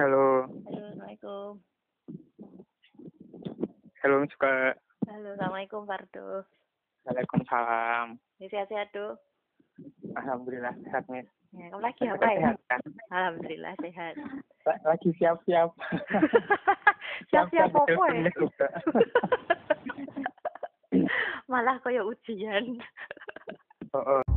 Halo, Halo, Assalamualaikum. halo juga. Halo, Assalamualaikum Fardo. Waalaikumsalam. Ya, sehat-sehat tuh. Alhamdulillah sehat nih. Ya, kamu lagi apa ya? Sehat, kan? Alhamdulillah sehat. La- Lagi siap-siap. Siap-siap apa ya? Malah kayak ujian. Oh, oh.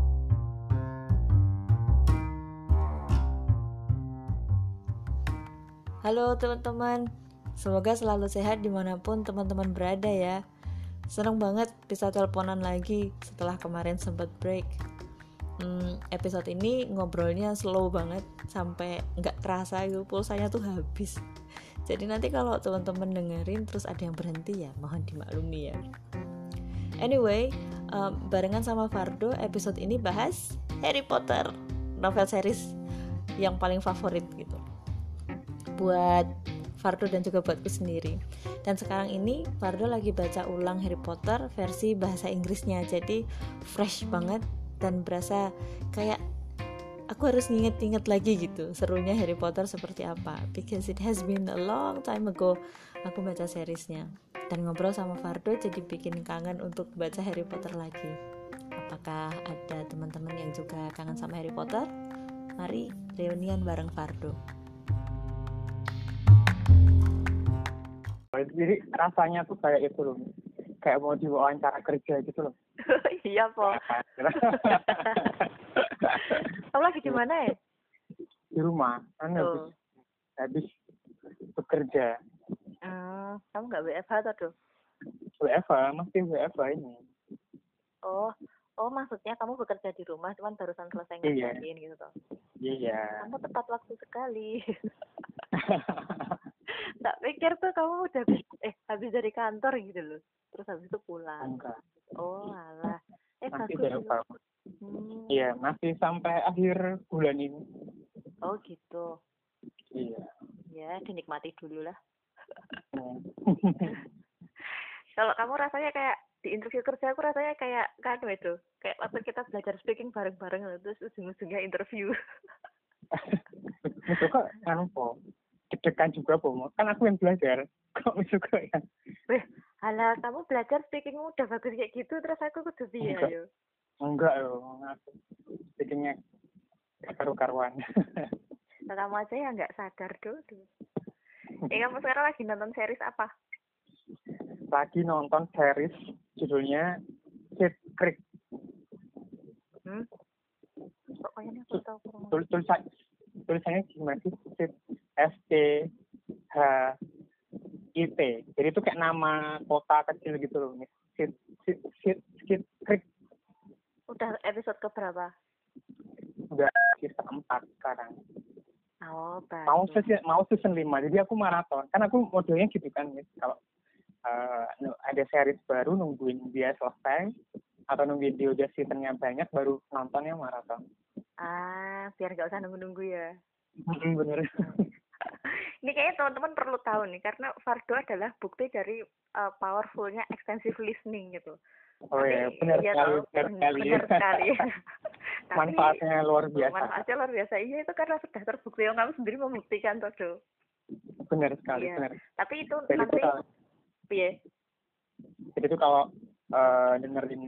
Halo teman-teman, semoga selalu sehat di mana pun teman-teman berada ya. Senang banget bisa teleponan lagi setelah kemarin sempat break. Hmm, episode ini ngobrolnya slow banget sampai nggak kerasa gitu pulsanya tuh habis. Jadi nanti kalau teman-teman dengerin terus ada yang berhenti ya mohon dimaklumi ya. Anyway, um, barengan sama Fardo episode ini bahas Harry Potter, novel series yang paling favorit gitu buat Fardo dan juga buatku sendiri. Dan sekarang ini Fardo lagi baca ulang Harry Potter versi bahasa Inggrisnya. Jadi fresh banget dan berasa kayak aku harus nginget-nginget lagi gitu serunya Harry Potter seperti apa. Because it has been a long time ago aku baca seriesnya. Dan ngobrol sama Fardo jadi bikin kangen untuk baca Harry Potter lagi. Apakah ada teman-teman yang juga kangen sama Harry Potter? Mari reunian bareng Fardo. Jadi rasanya tuh kayak itu loh. Kayak mau diwawancara kerja gitu loh. iya, Po. Kamu lagi di mana ya? Di rumah. Kan habis, habis bekerja. Hmm, kamu nggak WFH atau tuh? WFA, masih WFA ini. Oh, oh maksudnya kamu bekerja di rumah, cuman barusan selesai Iya. ngerjain gitu toh. Iya. Kamu tepat waktu sekali. tak pikir tuh kamu udah habis, eh habis dari kantor gitu loh. Terus habis itu pulang. Enggak. Oh, alah. Eh Masih bagus. Hmm. Iya, masih sampai akhir bulan ini. Oh gitu. Iya. Ya, dinikmati dulu lah. Hmm. Kalau kamu rasanya kayak di interview kerja aku rasanya kayak kan itu kayak waktu kita belajar speaking bareng-bareng terus ujung-ujungnya interview itu kok kan po deg-degan juga po kan aku yang belajar. Kok juga ya weh halah kamu belajar speakingmu udah bagus kayak gitu terus aku kudu piye Enggak. ayo? Enggak loh aku bikinnya karu-karuan. Nah, kamu aja ya nggak sadar tuh eh kamu sekarang lagi nonton series apa? Lagi nonton series judulnya Shit Creek. Hmm? Pokoknya aku tahu kurang tulisannya gimana sih S T H I T jadi itu kayak nama kota kecil gitu loh Shit Shit Shit Creek. Udah episode keberapa? Udah season 4 sekarang. Oh mau bagus season mau season lima. Jadi aku maraton. Kan aku modelnya gitu kan Miss. kalau nu- ada series baru nungguin dia selesai atau nungguin dia udah seasonnya banyak baru nontonnya maraton. Ah biar nggak usah nunggu-nunggu ya. Mm, bener ini kayaknya teman-teman perlu tahu nih karena Fardo adalah bukti dari uh, powerfulnya extensive listening gitu. oh ya benar iya sekali benar ben- sekali benar sekali. Tapi, manfaatnya luar biasa Manfaatnya luar biasa. Iya itu karena sudah terbukti yang kamu sendiri membuktikan Do. benar sekali Iya. benar Tapi itu jadi nanti piye? jadi itu kalau eh, dengerin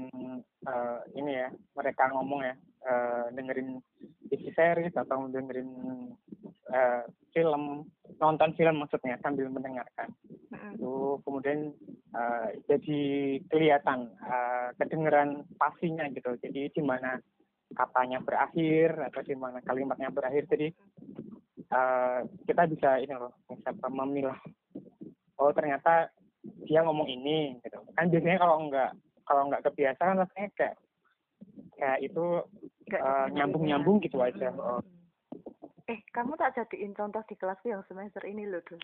eh, ini ya mereka ngomong ya eh, dengerin isi series atau dengerin eh, film nonton film maksudnya sambil mendengarkan. Itu kemudian eh, jadi kelihatan eh, kedengeran pastinya gitu. Jadi di mana katanya berakhir atau di mana kalimatnya berakhir. Jadi eh, kita bisa ini loh bisa memilah oh ternyata dia ngomong ini gitu. Kan biasanya kalau nggak kalau nggak kebiasa kan rasanya kayak kayak itu Eh, nyambung-nyambung ya. gitu aja oh, Eh, kamu tak jadiin contoh di kelasku yang semester ini loh, Do.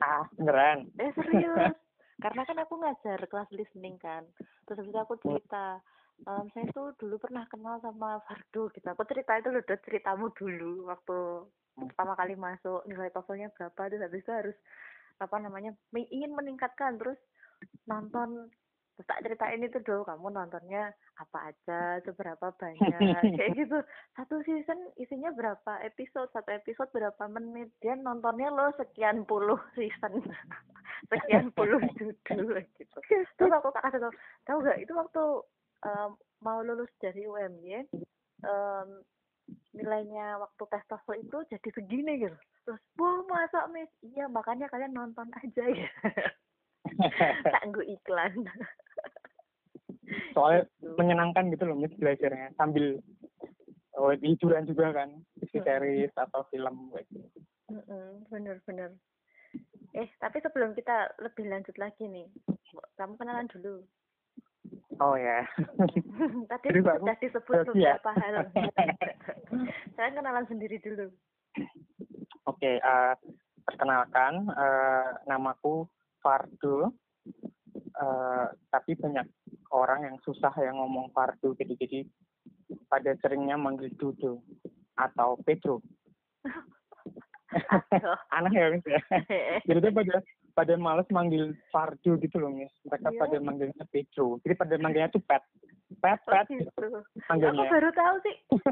ah beneran Eh serius. Karena kan aku ngajar kelas listening kan. Terus habis aku cerita, ehm, saya tuh dulu pernah kenal sama Fardo gitu. Aku cerita itu loh, Dot, ceritamu dulu waktu pertama kali masuk nilai TOEFL-nya berapa terus habis itu harus apa namanya ingin meningkatkan terus nonton terus tak ceritain itu dong kamu nontonnya apa aja, seberapa banyak, kayak gitu. Satu season isinya berapa episode, satu episode berapa menit. Dia nontonnya lo sekian puluh season, sekian puluh judul gitu. Terus aku kasih tau, tau gak itu waktu um, mau lulus dari UMY, um, nilainya waktu tes TOEFL itu jadi segini gitu. Terus, wah masa miss? Iya makanya kalian nonton aja ya. Tangguh iklan soalnya gitu. menyenangkan gitu loh mis belajarnya sambil oh, hiburan juga kan series atau film gitu. Bener-bener eh tapi sebelum kita lebih lanjut lagi nih kamu kenalan dulu. Oh ya. Tadi Jadi, sudah disebut beberapa hal. Saya kenalan sendiri dulu. Oke okay, uh, eh, perkenalkan uh, namaku Fardo uh, tapi banyak orang yang susah yang ngomong fardu jadi jadi pada seringnya manggil Dudo atau Pedro. Aneh ya mis ya? Jadi pada pada males manggil fardu gitu loh mis mereka yeah. pada manggilnya Pedro. Jadi pada manggilnya tuh Pet. Pet oh, Pet. gitu. manggilnya. Aku baru tahu sih.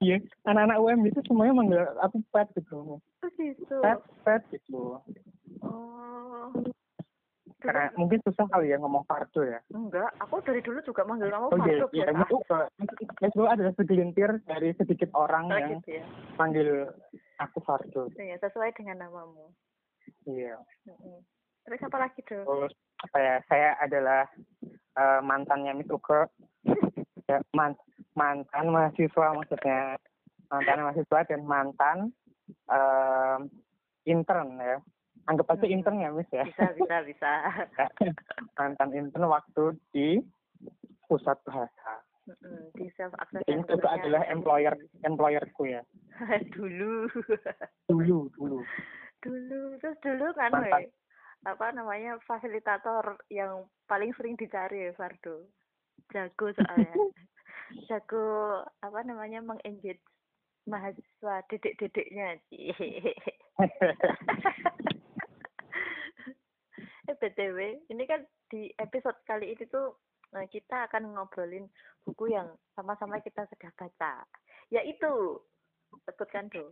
Iya anak-anak UM itu semuanya manggil aku Pet gitu oh, gitu. Pet Pet gitu. Oh karena mungkin susah kali ya ngomong Fardo ya. Enggak, aku dari dulu juga manggil kamu oh, Fardo. Iya, iya, itu itu adalah segelintir dari sedikit orang oh, yang gitu ya? manggil aku Fardo. Iya, sesuai dengan namamu. Iya. Terus apa lagi tuh? Terus apa ya? Saya adalah uh, mantannya Miss Uke. ya, man, mantan mahasiswa maksudnya mantan mahasiswa dan mantan uh, intern ya anggap aja hmm. intern ya Miss ya. Bisa bisa bisa. Mantan intern waktu di pusat bahasa. Hmm, di self access itu adalah employer employerku ya. Dulu. Dulu dulu. Dulu terus dulu kan we, apa namanya fasilitator yang paling sering dicari ya Fardo. Jago soalnya. Jago apa namanya mengengage mahasiswa dedek-dedeknya sih btw ini kan di episode kali ini tuh nah, kita akan ngobrolin buku yang sama-sama kita sudah baca yaitu sebutkan tuh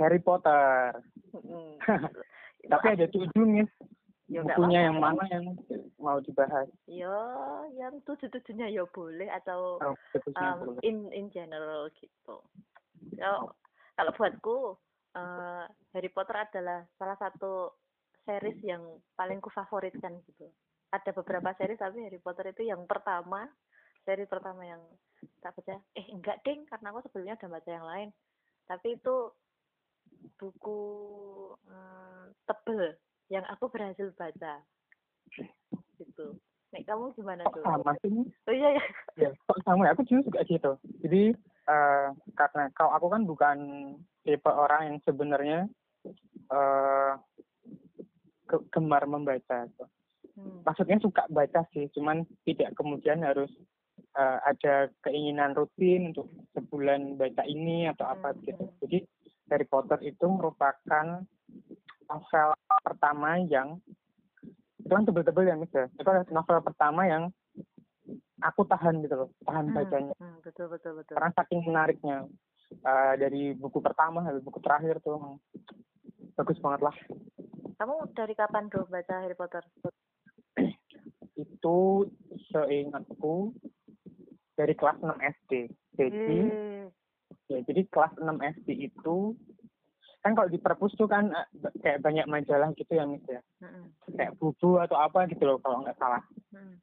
Harry Potter hmm. tapi ada tujuh nih ya, bukunya yang mana yang mau dibahas yo yang tujuh tujuhnya ya boleh atau oh, um, boleh. in in general gitu yo oh. kalau buatku uh, Harry Potter adalah salah satu series yang paling ku favoritkan gitu ada beberapa series tapi Harry Potter itu yang pertama seri pertama yang tak baca eh enggak ding karena aku sebelumnya udah baca yang lain tapi itu buku hmm, tebel yang aku berhasil baca gitu Nek kamu gimana tuh? Sama sih. Oh iya ya. Ya, kok sama ya? Aku juga gitu. Jadi uh, karena kau aku kan bukan tipe orang yang sebenarnya uh, gemar membaca. Hmm. Maksudnya suka baca sih, cuman tidak kemudian harus uh, ada keinginan rutin untuk sebulan baca ini atau apa hmm. gitu. Jadi Harry Potter itu merupakan novel pertama yang itu kan tebel-tebel ya misalnya itu adalah novel pertama yang aku tahan gitu loh tahan hmm, bacanya hmm, betul betul betul karena saking menariknya uh, dari buku pertama sampai buku terakhir tuh bagus banget lah kamu dari kapan tuh baca Harry Potter? itu seingatku dari kelas 6 SD. Jadi hmm. ya jadi kelas 6 SD itu kan kalau di perpus tuh kan eh, kayak banyak majalah gitu ya Miss ya. Hmm. Kayak buku atau apa gitu loh kalau nggak salah. Hmm.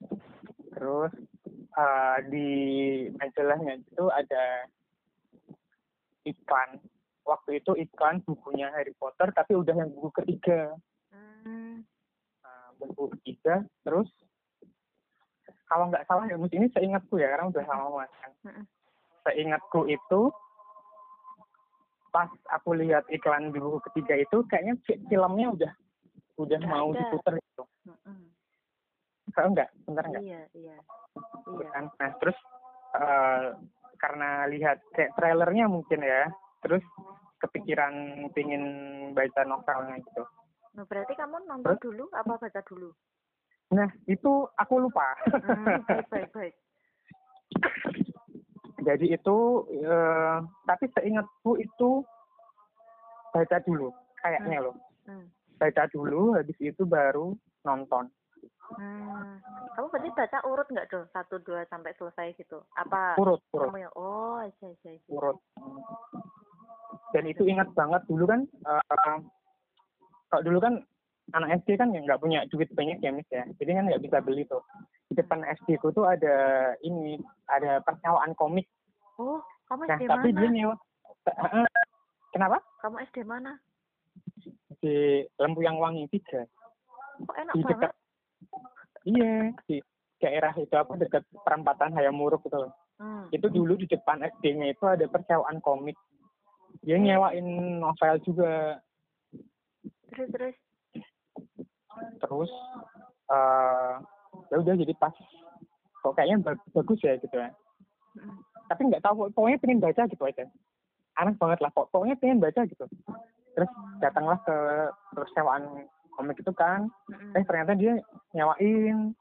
Terus uh, di majalahnya itu ada iklan waktu itu iklan bukunya Harry Potter tapi udah yang buku ketiga hmm. nah, buku ketiga terus kalau nggak salah ya ini seingatku ya karena udah mas kan hmm. seingatku itu pas aku lihat iklan di buku ketiga itu kayaknya filmnya udah udah gak mau ada. diputer gitu hmm. kalau enggak bentar enggak iya iya iya kan nah terus uh, karena lihat kayak trailernya mungkin ya terus kepikiran pingin baca novelnya gitu nah, berarti kamu nonton terus? dulu apa baca dulu Nah, itu aku lupa. Hmm, baik baik baik. Jadi itu, eh, tapi seingatku itu baca dulu, kayaknya loh. Hmm. Baca dulu, habis itu baru nonton. Hmm. Kamu berarti baca urut nggak tuh satu dua sampai selesai gitu? Apa Urut, urut, kamu yang oh aja aja aja. urut. Dan itu ingat banget dulu kan, eh, kalau dulu kan anak SD kan ya nggak punya duit banyak ya mis ya, jadi kan nggak bisa beli tuh. Di depan SD ku tuh ada ini, ada persewaan komik. Oh kamu Nah, SD tapi dia mana? nyewa. Eh, Kenapa? Kamu SD mana? Di Lempu yang Wangi tiga. Kok enak Di banget? dekat, iya, di daerah itu apa dekat perempatan Hayamuruk gitu loh. Hmm. Itu dulu di depan SD-nya itu ada persewaan komik. Dia nyewain novel juga. Terus terus. Terus eh ya udah jadi pas kok kayaknya ba- bagus ya gitu ya. Hmm. Tapi nggak tahu pokoknya pengen baca gitu aja. Aneh banget lah pok- pokoknya pengen baca gitu. Terus datanglah ke persewaan komik itu kan. Hmm. Eh ternyata dia nyewain.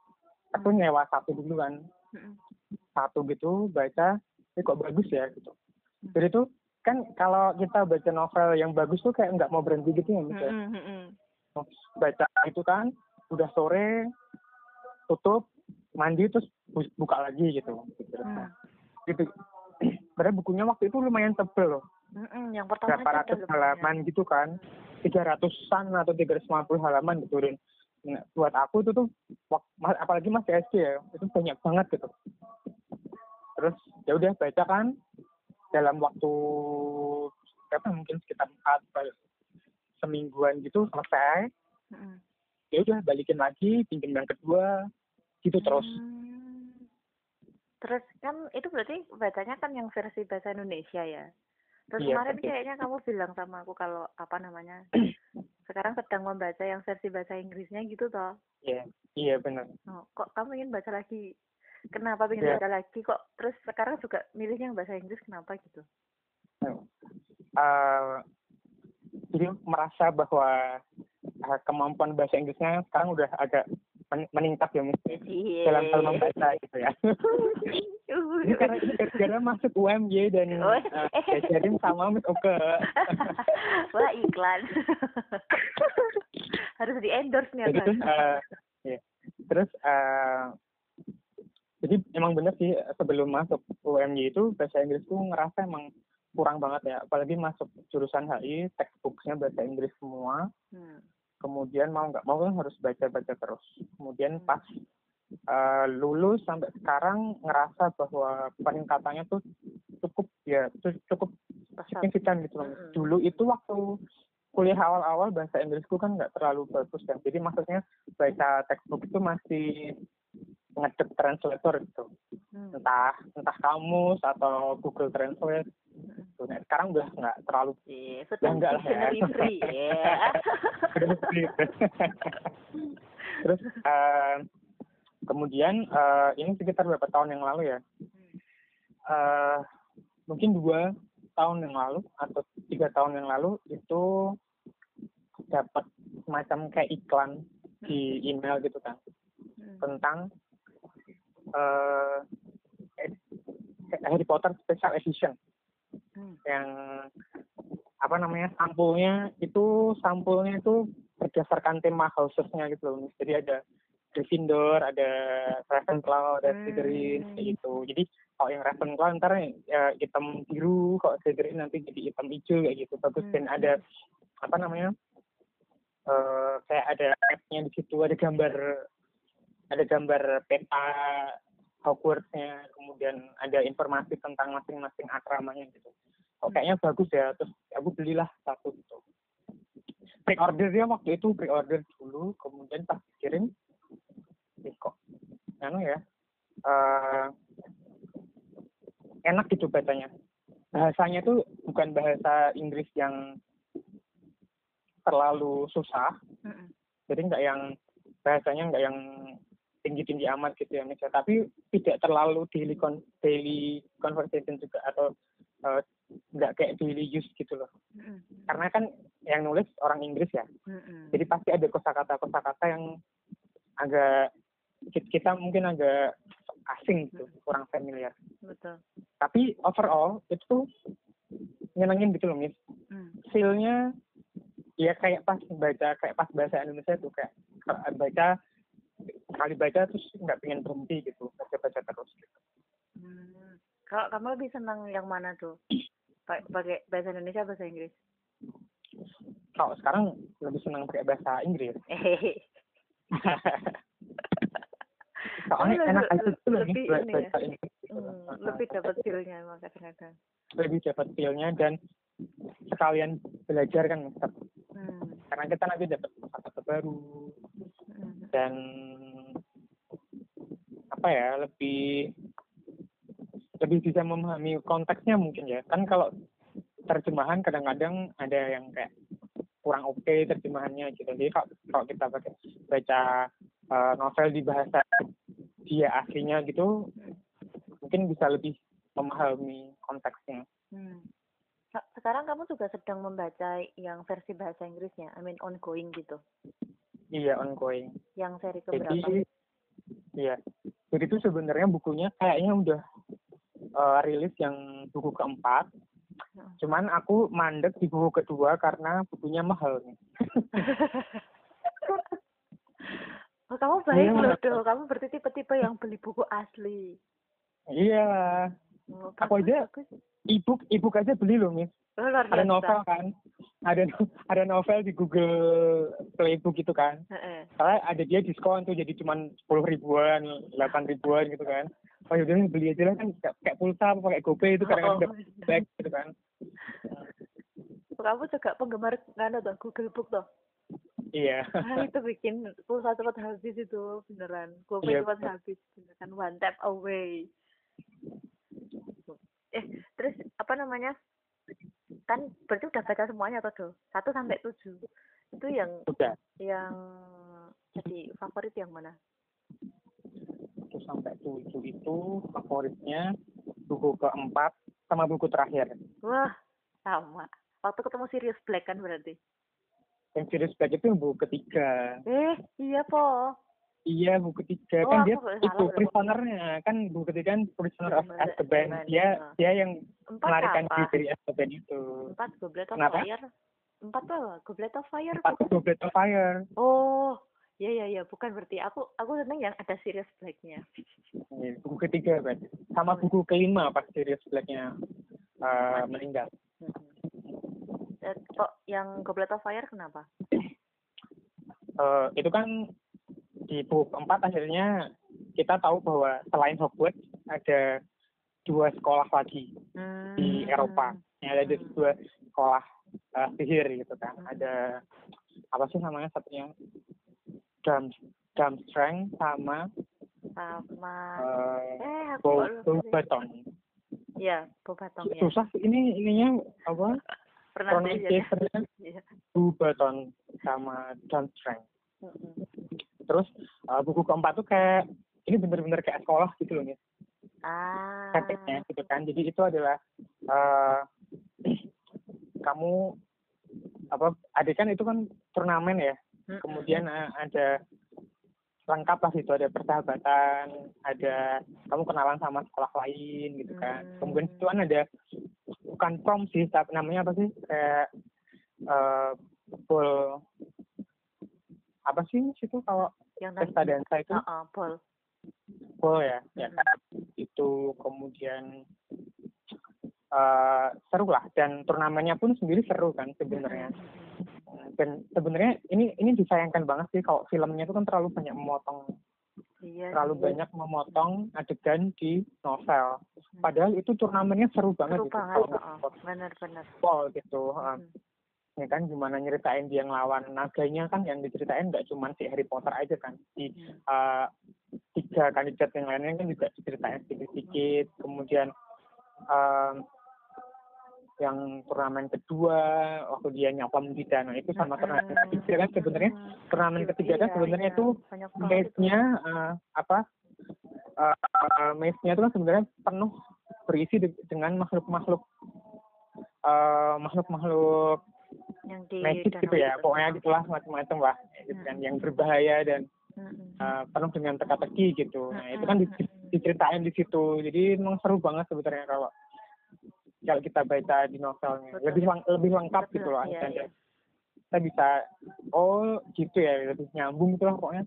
Aku nyewa satu dulu kan. Hmm. Satu gitu baca. Eh kok bagus ya gitu. Jadi tuh kan kalau kita baca novel yang bagus tuh kayak nggak mau berhenti gitu ya. Mis, ya. Hmm, hmm, hmm. baca itu kan udah sore tutup mandi terus bu- buka lagi gitu Hmm. gitu padahal bukunya waktu itu lumayan tebel loh Hmm, hmm. Yang pertama berapa aja ratus udah lumayan. halaman gitu kan tiga ratusan atau tiga ratus lima puluh halaman gitu dan nah, buat aku itu tuh apalagi masih SD ya itu banyak banget gitu terus ya udah baca kan dalam waktu berapa mungkin sekitar empat atau semingguan gitu selesai Hmm. ya udah balikin lagi pinjam yang kedua gitu terus Hmm. Terus kan itu berarti bacanya kan yang versi bahasa Indonesia ya. Terus Iya, kemarin betul. kayaknya kamu bilang sama aku kalau apa namanya sekarang sedang membaca yang versi bahasa Inggrisnya gitu toh. iya iya benar Oh, kok kamu ingin baca lagi? Kenapa ingin Iya. baca lagi kok? Terus sekarang juga milihnya yang bahasa Inggris kenapa gitu? Eh, jadi merasa bahwa eh, kemampuan bahasa Inggrisnya sekarang udah agak men- meningkat ya mesti Iya. dalam hal membaca gitu ya ini karena gara-gara masuk UMY dan Oh. eh, diajarin sama Miss Oke Wah iklan. Harus di endorse nih jadi terus eh, iya. terus eh, jadi emang bener sih sebelum masuk UMY itu bahasa Inggrisku ngerasa emang kurang banget ya apalagi masuk jurusan HI textbooknya bahasa Inggris semua Hmm. kemudian mau nggak mau kan harus baca-baca terus kemudian Hmm. pas eh, lulus sampai sekarang ngerasa bahwa peningkatannya tuh cukup ya cukup signifikan gitu loh Mm-mm. dulu itu waktu kuliah awal-awal bahasa Inggrisku kan nggak terlalu bagus kan jadi maksudnya baca textbook itu masih ngedep translator gitu Hmm. entah entah kamus atau Google Translate Hmm. gitu. nah, sekarang udah nggak terlalu Iya, Ya, sudah enggak lah ya. free ya. Terus eh, kemudian eh, ini sekitar berapa tahun yang lalu ya? Eh, mungkin dua tahun yang lalu atau tiga tahun yang lalu itu dapat semacam kayak iklan di email gitu kan Hmm. tentang eh, Harry Potter Special Edition Hmm. yang apa namanya sampulnya itu sampulnya itu berdasarkan tema housesnya gitu loh jadi ada Gryffindor ada Ravenclaw ada Hmm. Slytherin kayak gitu jadi kalau yang Ravenclaw ntar ya, hitam biru kalau Slytherin nanti jadi hitam hijau kayak gitu bagus Hmm. dan ada apa namanya eh kayak ada map-nya di situ ada gambar ada gambar peta Hogwarts-nya kemudian ada informasi tentang masing-masing asramanya gitu. Kok kayaknya bagus ya terus aku belilah satu gitu. Pre-order dia waktu itu pre-order dulu kemudian pas kirim eh kok anu ya eh enak gitu bacanya. Bahasanya tuh bukan bahasa Inggris yang terlalu susah. Mm-mm. jadi nggak yang bahasanya nggak yang tinggi-tinggi amat gitu ya misalnya tapi tidak terlalu daily con daily conversation juga atau eh, nggak kayak daily use gitu loh Mm-mm. karena kan yang nulis orang Inggris ya Mm-mm. jadi pasti ada kosakata kosakata yang agak ki- kita mungkin agak asing gitu, kurang familiar. betul Tapi overall itu nyenengin gitu loh, Miss. hmm. Feel-nya ya kayak pas baca kayak pas bahasa Indonesia tuh kayak kalau baca sekali baca terus nggak pengen berhenti gitu baca baca terus gitu. Hmm. kalau kamu lebih senang yang mana tuh Pa- pakai bahasa Indonesia bahasa Inggris kalau sekarang lebih senang pakai bahasa Inggris Hehehe. soalnya Oh, enak aja tuh lebih ini ya. bahasa Inggris gitu. Hmm, lebih dapat feel-nya emang kadang-kadang lebih dapat feel-nya dan sekalian belajar kan hmm. karena kita nanti dapat kata baru Hmm. dan apa ya lebih lebih bisa memahami konteksnya mungkin ya kan kalau terjemahan kadang-kadang ada yang kayak kurang oke terjemahannya gitu jadi kalau, kalau kita pakai baca eh, novel di bahasa dia aslinya gitu mungkin bisa lebih memahami konteksnya Hmm. Sekarang kamu juga sedang membaca yang versi bahasa Inggrisnya, I mean ongoing gitu. iya ongoing Yang seri keberapa? Jadi iya. Jadi itu sebenarnya bukunya kayaknya udah eh, rilis yang buku keempat. Cuman aku mandek di buku kedua karena bukunya mahal nih. Oh, kamu baik Iya, loh. Do. Kamu berarti tipe-tipe yang beli buku asli. Iya. Oh, Aku aja- bagus. Ebook ebook aja beli loh, Miss. Oh, Ada novel kan. Ada ada novel di Google Playbook gitu kan. Heeh. Soalnya ada dia diskon tuh jadi cuman sepuluh ribuan, delapan ribuan gitu kan. Oh yaudah beli aja lah kan kayak, pulsa apa pakai GoPay itu kadang-kadang Oh, dapat back gitu kan. Kamu juga penggemar kan tuh Google Book tuh. Iya. Ah, itu bikin pulsa cepat habis itu beneran. Gue Iya, cepat habis beneran one tap away. Eh, apa namanya? Kan berarti udah baca semuanya tuh, Do? Satu sampai tujuh. Itu yang Udah. yang jadi favorit yang mana? satu sampai tujuh itu favoritnya buku keempat sama buku terakhir. Wah, sama. Waktu ketemu Sirius Black kan berarti. Yang Sirius Black itu buku ketiga. Eh, iya po. Iya buku ketiga Oh, kan dia itu prisonernya kan buku ketiga kan prisoner of Azkaban. Dia ya. dia yang Empat melarikan apa? diri dari Azkaban itu. Empat Goblet of Kenapa? Fire. Empat apa? Goblet of Fire. Empat bukan? Goblet of Fire. Oh, iya iya iya, bukan berarti aku aku seneng yang ada Sirius Black-nya. Ini buku ketiga kan. Sama buku kelima pas Sirius Blacknya uh, meninggal. Mhm. Eh, Kok yang Goblet of Fire kenapa? Eh, itu kan di buku keempat akhirnya kita tahu bahwa selain Hogwarts ada dua sekolah lagi Hmm. di Eropa. Ya, ada Hmm. dua sekolah eh, sihir gitu kan. Ada apa sih namanya satunya? Dam Strength sama Sama uh, eh aku. Baton. Iya, Bobaton ya. Susah ini ininya apa? Pronunciation-nya. Pronunciation Iya. Baton sama Dam Strength. Mm-mm. Terus eh, buku keempat tuh kayak ini bener-bener kayak sekolah gitu loh, Miss. Ah. gitu kan jadi itu adalah eh kamu apa adik kan itu kan turnamen ya kemudian eh, ada lengkap lah itu ada persahabatan ada kamu kenalan sama sekolah lain gitu kan Hmm. kemudian itu kan ada bukan prom sih tapi namanya apa sih kayak eh ball apa sih situ kalau yang pesta dansa itu Heeh, Paul. ball ya ya Mm. kan itu kemudian eh seru lah dan turnamennya pun sendiri seru kan sebenarnya dan sebenarnya ini ini disayangkan banget sih kalau filmnya itu kan terlalu banyak memotong Iya. terlalu sih. banyak memotong adegan di novel padahal itu turnamennya seru banget Seru gitu banget, Bener-bener. Paul gitu eh, Mm. Ya kan gimana nyeritain dia ngelawan naganya kan yang diceritain nggak cuma si Harry Potter aja kan di Mm. eh, tiga kandidat yang lainnya kan juga diceritain sedikit-sedikit kemudian em, yang turnamen kedua waktu dia nyapam di danau itu sama turnamen Mm-mm. ketiga kan sebenarnya turnamen ketiga kan sebenarnya iya. itu maze-nya eh, apa eh, maze-nya itu kan sebenarnya penuh berisi de- dengan makhluk-makhluk makhluk-makhluk yang di magic danau gitu ya itu. pokoknya gitulah macam-macam lah gitu kan yang berbahaya dan uh, penuh dengan teka-teki gitu. Nah itu kan diceritain di situ. Jadi memang seru banget sebenarnya kalau kalau kita baca di novelnya. Betul. Lebih lebih lengkap Betul, gitu loh. Iya, iya. Kita bisa oh gitu ya lebih nyambung gitu lah pokoknya.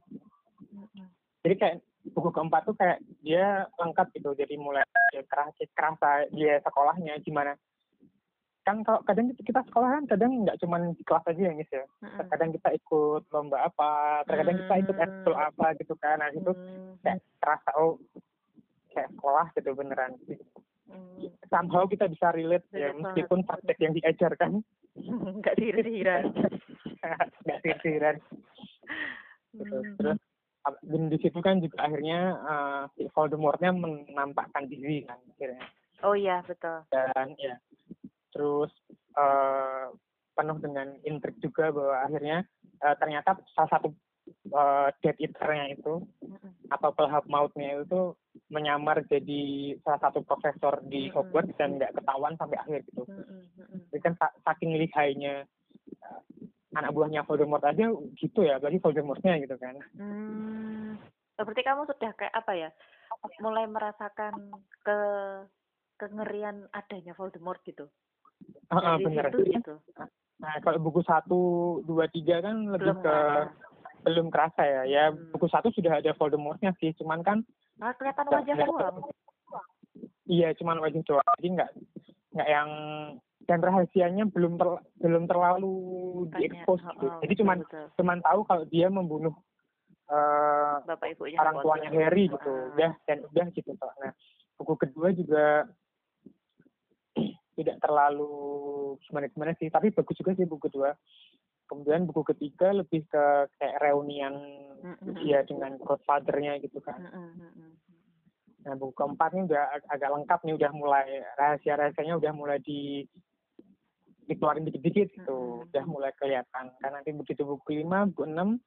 Jadi kayak buku keempat tuh kayak dia lengkap gitu. Jadi mulai ya, kerasa kerasa dia sekolahnya gimana kan kalau kadang kita sekolah kan kadang nggak cuma di kelas aja ya Miss ya. Mm kadang kita ikut lomba apa terkadang kita ikut ekskul apa gitu kan. Nah itu kayak terasa oh kayak sekolah gitu beneran. Mm. somehow kita bisa relate ya meskipun subjek yang diajarkan. Nggak sihir-sihiran nggak sihir-sihiran gitu. mm. terus dan di situ kan juga akhirnya uh, Voldemortnya menampakkan diri kan akhirnya. Oh iya betul. Dan ya terus uh, penuh dengan intrik juga bahwa akhirnya uh, ternyata salah satu uh, Death Eater-nya itu atau pelahap mautnya itu menyamar jadi salah satu profesor di Hogwarts dan nggak ketahuan sampai akhir gitu. Jadi kan saking lihainya uh, anak buahnya Voldemort aja gitu ya, bagi Voldemortnya gitu kan. Hmm. Berarti kamu sudah kayak apa ya? Mulai merasakan ke kengerian adanya Voldemort gitu? Uh, benar gitu. Nah, kalau buku satu, dua, tiga kan lebih belum ke kerasa. belum kerasa ya. Ya hmm. buku satu sudah ada Voldemortnya sih, cuman kan nah, kelihatan wajah doang. Iya, cuman wajah doang. Jadi nggak nggak yang dan rahasianya belum ter, belum terlalu diekspos gitu. Oh, Jadi cuman betul. cuman tahu kalau dia membunuh uh, Bapak ibunya orang tuanya Harry gitu. Uh. Udah dan udah gitu. Nah, buku kedua juga tidak terlalu gimana gimana sih tapi bagus juga sih buku kedua. Kemudian buku ketiga lebih ke kayak reunian mm-hmm. dia dengan godfathernya gitu kan. Mm-hmm. nah buku keempat ini udah ag agak lengkap nih udah mulai rahasia rahasianya udah mulai di dikeluarin dikit-dikit gitu. Mm-hmm. udah mulai kelihatan. Kan nanti begitu buku lima buku enam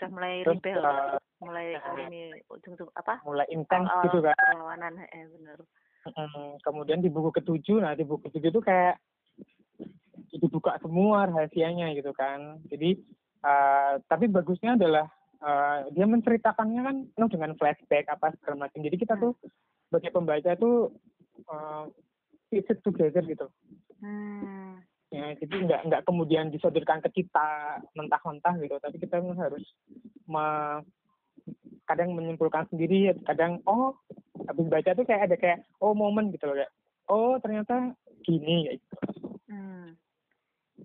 udah mulai terus, rebel uh, mulai uh, ini ujung-ujung apa? mulai intens gitu kan. perlawanan eh benar Hmm, kemudian di buku ketujuh, nah di buku ketujuh itu kayak dibuka semua rahasianya gitu kan. Jadi uh, tapi bagusnya adalah uh, dia menceritakannya kan penuh dengan flashback apa segala macam. Jadi kita tuh sebagai pembaca tuh uh, it together gitu. Hmm. Ya, jadi nggak nggak kemudian disodorkan ke kita mentah-mentah gitu, tapi kita harus me, kadang menyimpulkan sendiri, kadang oh habis baca tuh kayak ada kayak oh momen gitu loh kayak oh ternyata gini kayak gitu. Hmm.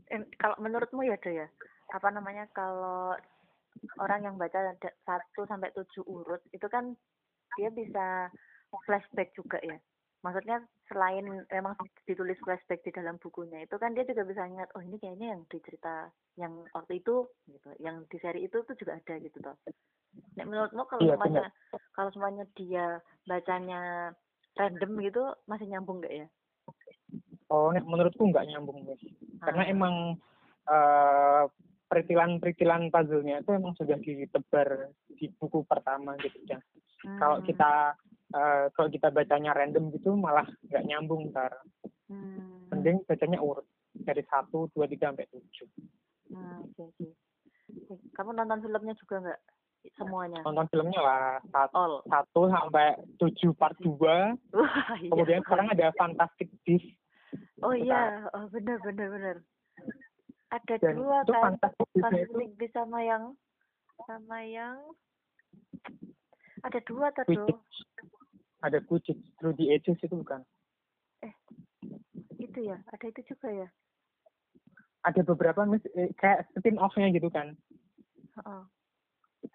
Eh, kalau menurutmu ya Do ya apa namanya kalau orang yang baca satu sampai tujuh urut itu kan dia bisa flashback juga ya maksudnya selain memang ditulis flashback di dalam bukunya itu kan dia juga bisa ingat oh ini kayaknya yang dicerita yang waktu itu gitu yang di seri itu tuh juga ada gitu toh Nek menurutmu kalau iya, semuanya bener. kalau semuanya dia bacanya random gitu masih nyambung nggak ya? Oh, nek menurutku nggak nyambung guys. Ah. Karena emang uh, peritilan-peritilan puzzle-nya itu emang sudah ditebar di buku pertama gitu kan. Hmm. Kalau kita uh, kalau kita bacanya random gitu malah nggak nyambung ntar. Hmm. Mending bacanya urut dari satu, dua, tiga sampai tujuh. Hmm, okay, okay. Kamu nonton filmnya juga nggak? semuanya nonton filmnya lah satu, satu sampai tujuh part dua Wah, iya. kemudian sekarang ada Fantastic Beasts oh iya oh benar benar benar ada Dan dua itu kan Fantastic Beasts itu... sama yang sama yang ada dua tadi ada Quidditch Through the Ages itu bukan? Eh itu ya? Ada itu juga ya? Ada beberapa eh, kayak spin off-nya gitu kan. Oh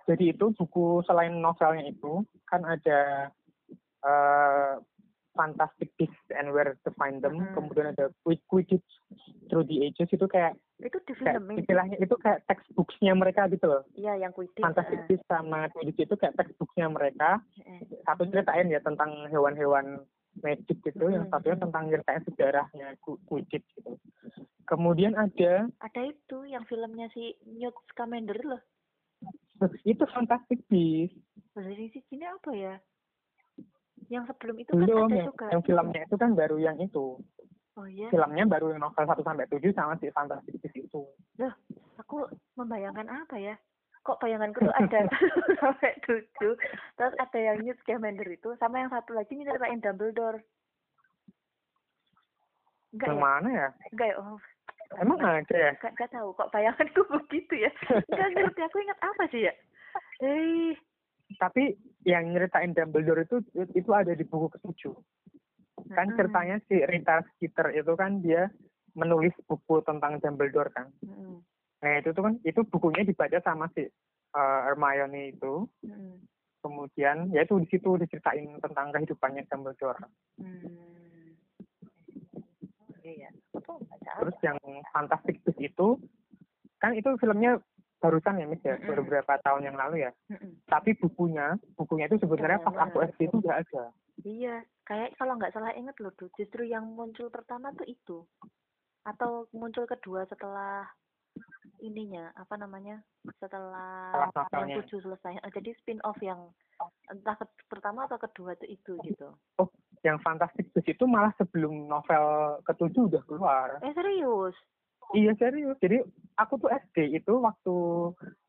jadi itu buku selain novelnya itu kan ada uh, Fantastic Beasts and Where to Find Them, hmm. kemudian ada Quidditch Through the Ages itu kayak itu di film istilahnya itu kayak textbooksnya mereka gitu loh. Iya yang Quidditch. Fantastic uh. Beasts sama Quidditch itu kayak textbooksnya mereka. Uh. Satu ceritain ya tentang hewan-hewan magic gitu, hmm. yang satunya tentang ceritain sejarahnya Quidditch gitu. Kemudian ada ada itu yang filmnya si Newt Scamander loh itu Fantastic Beasts. Dari sini apa ya? Yang sebelum itu Belum, kan ada yang, juga. Yang filmnya itu kan baru yang itu. Oh iya. Filmnya baru yang novel 1 sampai 7 sama si Fantastic Beasts itu. Loh, aku membayangkan apa ya? kok bayanganku tuh ada sampai tujuh? Terus ada yang Newt Scamander itu sama yang satu lagi nyeritain Dumbledore. Enggak yang ya? mana ya? Enggak ya? Oh. Emang ada ya? Gak, gak tahu. Kok bayanganku begitu ya? Gak ngerti aku ingat apa sih ya? Eh tapi yang nyeritain Dumbledore itu itu ada di buku ketujuh. Kan mm-mm, ceritanya si Rita Skeeter itu kan dia menulis buku tentang Dumbledore kan. Mm-mm, nah itu tuh kan itu bukunya dibaca sama si uh, Hermione itu. Mm-mm, kemudian ya itu di situ diceritain tentang kehidupannya Dumbledore. Hmm. iya terus yang Fantastic Beasts itu kan itu filmnya barusan ya Miss ya Mm-mm. beberapa tahun yang lalu ya Mm-mm. tapi bukunya bukunya itu sebenarnya pas aku SD itu nggak ada Iya, kayak kalau nggak salah inget loh, tuh justru yang muncul pertama tuh itu, atau muncul kedua setelah ininya apa namanya setelah yang tujuh selesai. Eh, Jadi spin off yang entah ke- pertama atau kedua tuh itu gitu. yang Fantastic Beasts itu malah sebelum novel ketujuh udah keluar Eh serius? Iya serius jadi aku tuh SD itu waktu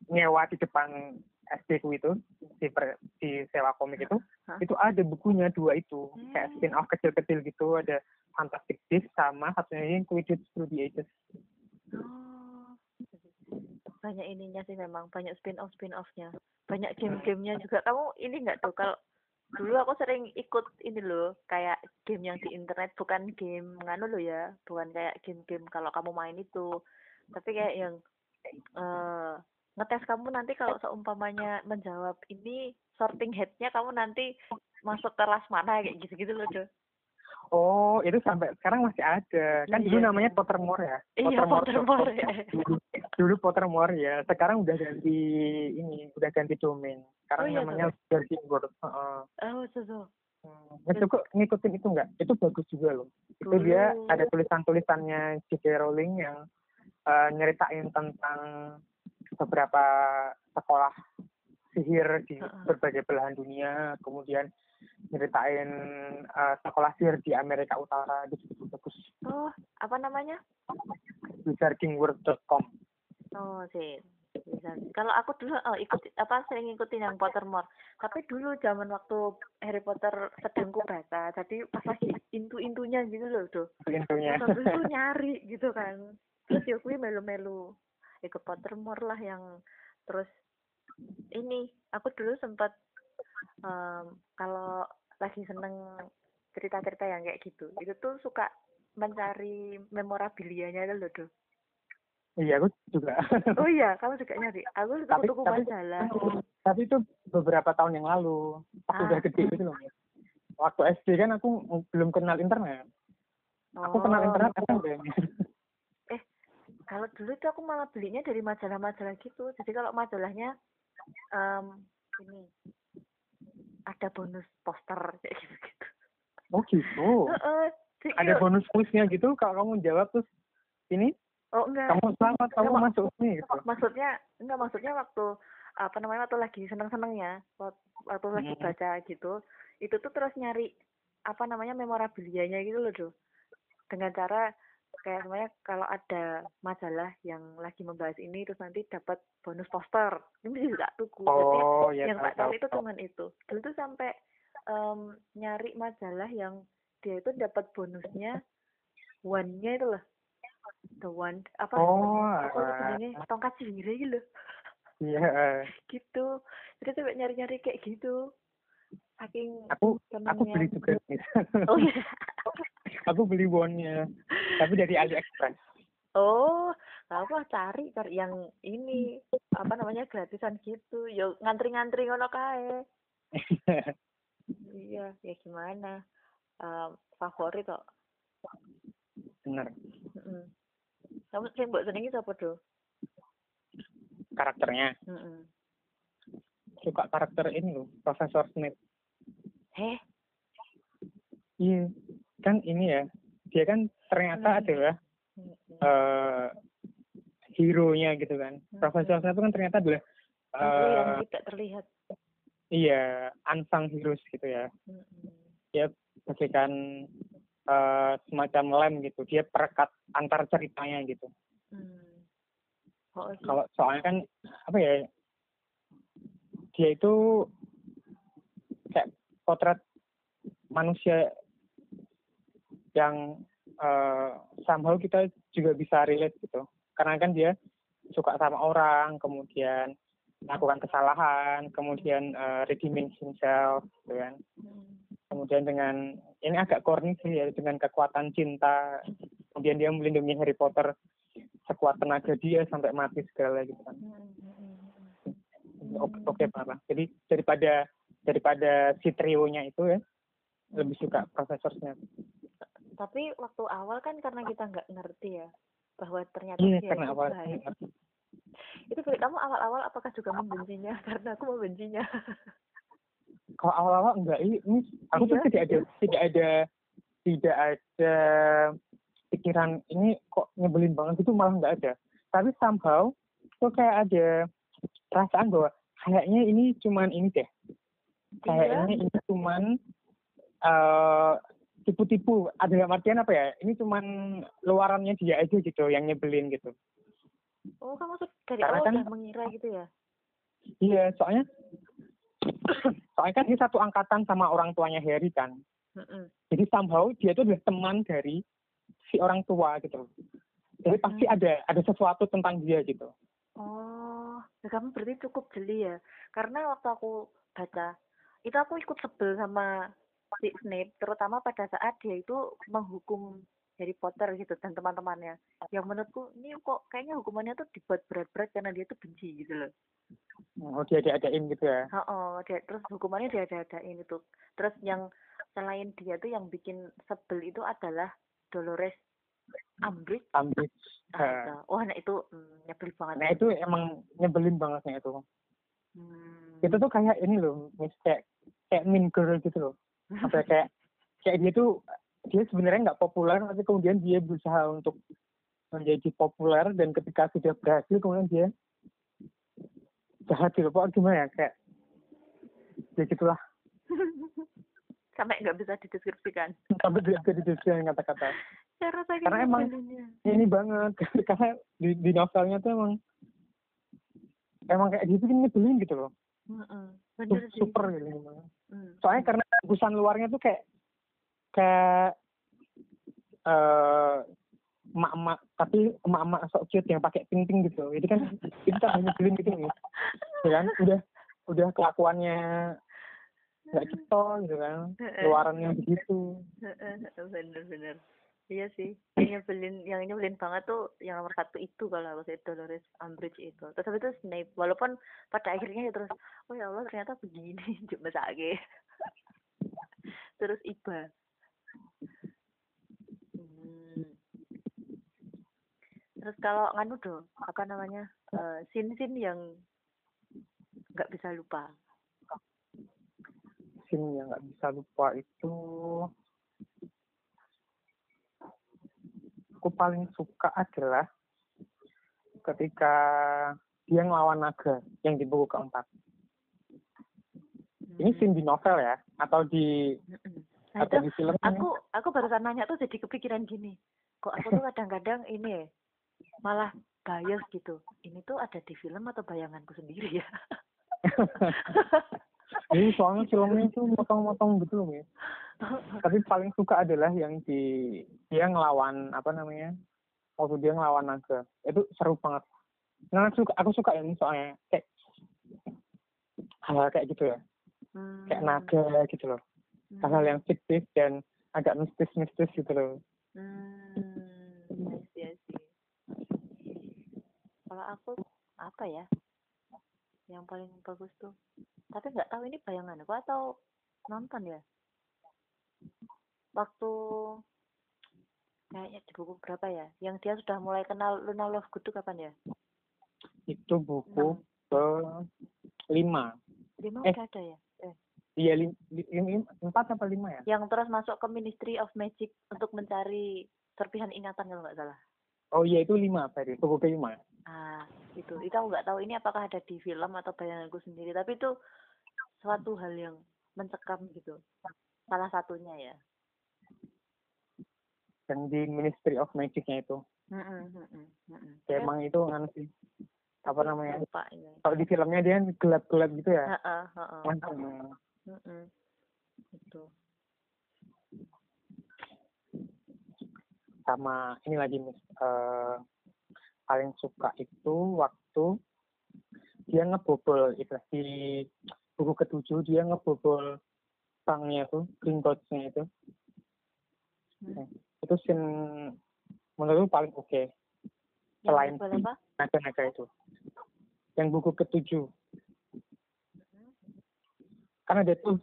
nyewa di depan SD ku itu di, per, di sewa komik itu Hah? itu ada bukunya dua itu kayak Hmm. spin off kecil-kecil gitu ada Fantastic Beasts sama satunya yang Quidditch Through the Ages Oh. Banyak ininya sih memang, banyak spin off spin offnya, banyak game-gamenya juga. Kamu ini nggak tuh kalau dulu aku sering ikut ini loh kayak game yang di internet bukan game nganu loh ya bukan kayak game-game kalau kamu main itu. Tapi kayak yang eh ngetes kamu nanti kalau seumpamanya menjawab ini sorting headnya kamu nanti masuk kelas mana kayak gitu-gitu loh tuh oh itu sampai sekarang masih ada kan dulu Iya. namanya Pottermore ya iya. Pottermore ya dulu, dulu Pottermore ya sekarang udah ganti ini udah ganti domain sekarang Oh iya, namanya Virgin World Heeh. oh susu Hmm, Itu kok ngikutin itu enggak? Itu bagus juga loh. Itu dia Dulu. ada tulisan-tulisannya J.K. Rowling yang eh, nyeritain tentang beberapa sekolah sihir di berbagai belahan dunia, kemudian nyeritain eh, sekolah sihir di Amerika Utara gitu, gitu bagus. oh apa namanya Wizardingworld.com. Oh sih. Kalau aku dulu oh, ikut apa sering ngikutin yang Pottermore. Tapi dulu zaman waktu Harry Potter sedang baca, jadi pas lagi intu-intunya gitu loh tuh. Itu intinya. Terus nyari gitu kan. Terus ya melu-melu ikut Pottermore lah yang terus ini aku dulu sempat em, kalau lagi seneng cerita-cerita yang kayak gitu, itu tuh suka mencari memorabilianya itu loh tuh. Iya, aku juga. Oh iya, kamu juga nyari. Aku suka Tapi- tuku tapi- majalah. Tapi itu beberapa tahun yang lalu, pas Ah. udah gede gitu loh. Waktu SD kan aku belum kenal internet. Aku kenal Oh, internet SMP. Kalau dulu tuh aku malah belinya dari majalah-majalah gitu. Jadi kalau majalahnya em ini ada bonus poster kayak gitu-gitu. Oh gitu. Heeh. Jadi Ada bonus kuisnya gitu kalau kamu jawab terus ini Oh enggak. kamu selamat kamu Enggak, masuk sini gitu. Maksudnya enggak maksudnya waktu apa namanya waktu lagi seneng-senengnya, waktu, waktu lagi Hmm. baca gitu, itu tuh terus nyari apa namanya memorabilianya gitu loh, tuh. Dengan cara kayak semuanya kalau ada majalah yang lagi membahas ini terus nanti dapat bonus poster. Ini juga tuku. Jadi Oh ya yang tak tahu itu cuman itu. Dulu tuh sampai em, nyari majalah yang dia itu dapat bonusnya one-nya itu loh. The one apa? Oh, alah. sebenarnya tongkat sihir gitu loh. Iya, gitu. Jadi sampai nyari-nyari kayak gitu. Saking aku aku beli juga. Oh iya aku beli bonnya, tapi dari AliExpress. oh aku cari cari yang ini apa namanya gratisan gitu yo ngantri-ngantri ngono kae iya ya gimana Em, favorit kok Bener. Mm-mm. kamu sing mbok senengi sapa do Karakternya Mm-mm. suka karakter ini loh, Profesor Snape. heh Iya, kan ini ya. Dia kan ternyata Hmm. adalah Mm-mm. eh hero-nya gitu kan. Hmm. Profesor Snape kan ternyata adalah Aku yang eh tidak terlihat iya unsung heroes gitu ya. Mm-mm. bagaikan eh, semacam lem gitu. Dia perekat antar ceritanya gitu. Hmm. Oh, gitu. Kalau soalnya kan apa ya dia itu kayak potret manusia yang uh, somehow kita juga bisa relate gitu. Karena kan dia suka sama orang kemudian melakukan kesalahan kemudian uh, redeeming himself gitu kan. Kemudian dengan ini agak corny sih ya dengan kekuatan cinta. Kemudian dia melindungi Harry Potter sekuat tenaga dia sampai mati segala gitu kan. Oke oke banget jadi daripada daripada si trionya itu ya lebih suka profesornya tapi waktu awal kan karena kita nggak ngerti ya bahwa ternyata iya dia karena itu awal baik. itu Fili, kamu awal-awal apakah juga membencinya karena aku membencinya kalau awal-awal enggak ini, aku tuh Iya. tidak ada tidak ada tidak ada pikiran ini kok nyebelin banget itu malah enggak ada tapi somehow tuh kayak ada perasaan bahwa kayaknya ini cuman ini deh Iya. kayaknya ini cuman eh tipu-tipu. Ada dalam artian apa ya? Ini cuman luarannya dia aja gitu yang nyebelin gitu. Oh kamu tuh dari Karena awal kan- udah mengira gitu ya? Iya soalnya soalnya kan dia satu angkatan sama orang tuanya Harry kan. Mm-mm. jadi somehow dia itu adalah teman dari si orang tua gitu. Jadi pasti Hmm. ada ada sesuatu tentang dia gitu. Oh, ya kamu berarti cukup jeli ya. Karena waktu aku baca, itu aku ikut sebel sama si Snape, terutama pada saat dia itu menghukum Harry Potter gitu dan teman-temannya. Yang menurutku ini kok kayaknya hukumannya tuh dibuat berat-berat karena dia tuh benci gitu loh. oh dia diadain gitu ya Oh, oh dia terus hukumannya dia ada-adain itu. Terus yang selain dia tuh yang bikin sebel itu adalah Dolores Umbridge. ambil Astaga. Wah, nah itu mm, nyebel banget. nah itu emang nyebelin bangetnya itu Hmm. itu tuh kayak ini loh kayak kayak mean girl gitu loh apa ya, kayak kayak dia tuh dia sebenarnya nggak populer tapi kemudian dia berusaha untuk menjadi populer dan ketika sudah berhasil kemudian dia jahat gitu. Pokoknya gimana ya kayak ya gitulah. Sampai nggak bisa dideskripsikan. Sampai tidak bisa dideskripsikan kata-kata. Saking Karena emang- nyebelinnya. ini banget. Karena di, di novelnya tuh emang emang kayak gitu kan nyebelin gitu loh. Bener sih. super gitu Mm. soalnya karena bagusan luarnya tuh kayak kayak eh emak-emak tapi emak-emak sok cute yang pakai pink pink gitu. Jadi kan itu kan nyebelin gitu nih. Ya kan? Udah udah kelakuannya nggak cetol gitu kan? Luarannya begitu. Bener-bener iya sih yang nyebelin yang nyebelin banget tuh yang nomor satu itu kalau aku sih Dolores Umbridge itu. Terus habis itu Snape walaupun pada akhirnya ya terus oh ya Allah ternyata begini cuma sakit terus Iba. Hmm. terus kalau nganu dong apa namanya eh sin-sin yang nggak bisa lupa? Scene yang nggak bisa lupa itu aku paling suka adalah ketika dia ngelawan naga yang di buku keempat. Ini Hmm. scene di novel ya atau di Mm-mm. Nah, atau itu di film aku aku barusan nanya tuh jadi kepikiran gini kok aku tuh kadang-kadang ini ya, malah bias gitu. Ini tuh ada di film atau bayanganku sendiri ya? Ini soalnya filmnya itu motong-motong gitu loh ya tapi paling suka adalah yang di dia ngelawan apa namanya waktu dia ngelawan naga. Itu seru banget. Nah aku suka aku suka ini soalnya kayak hal kayak gitu ya. Hmm. kayak naga gitu loh. Hal-hal yang fiktif dan agak mistis-mistis gitu loh. Hmm I see. kalau aku apa ya yang paling bagus tuh. Tapi nggak tahu ini bayangan aku atau nonton ya waktu kayaknya di buku berapa ya? Yang dia sudah mulai kenal Luna Lovegood tuh kapan ya? Itu buku ke lima lima Eh. udah ada ya? Eh. Iya empat apa lima ya? Yang terus masuk ke Ministry of Magic untuk mencari serpihan ingatan kalau nggak salah. Oh iya itu lima tadi buku ke lima ah itu itu aku nggak tahu ini apakah ada di film atau bayanganku sendiri tapi itu suatu hal yang mencekam gitu salah satunya ya dan di Ministry of Magic-nya itu ya, Eh, emang itu kan sih apa namanya lupa ini kalau di filmnya dia gelap-gelap gitu ya Heeh, heeh. Hmm. Mm-mm. Gitu. sama ini lagi mis eh, paling suka itu waktu dia ngebobol itu di buku ketujuh dia ngebobol banknya tuh Gringotts-nya itu. Hmm. itu scene menurutku paling oke. Yang Selain naga-naga itu. Yang buku ketujuh. Karena dia tuh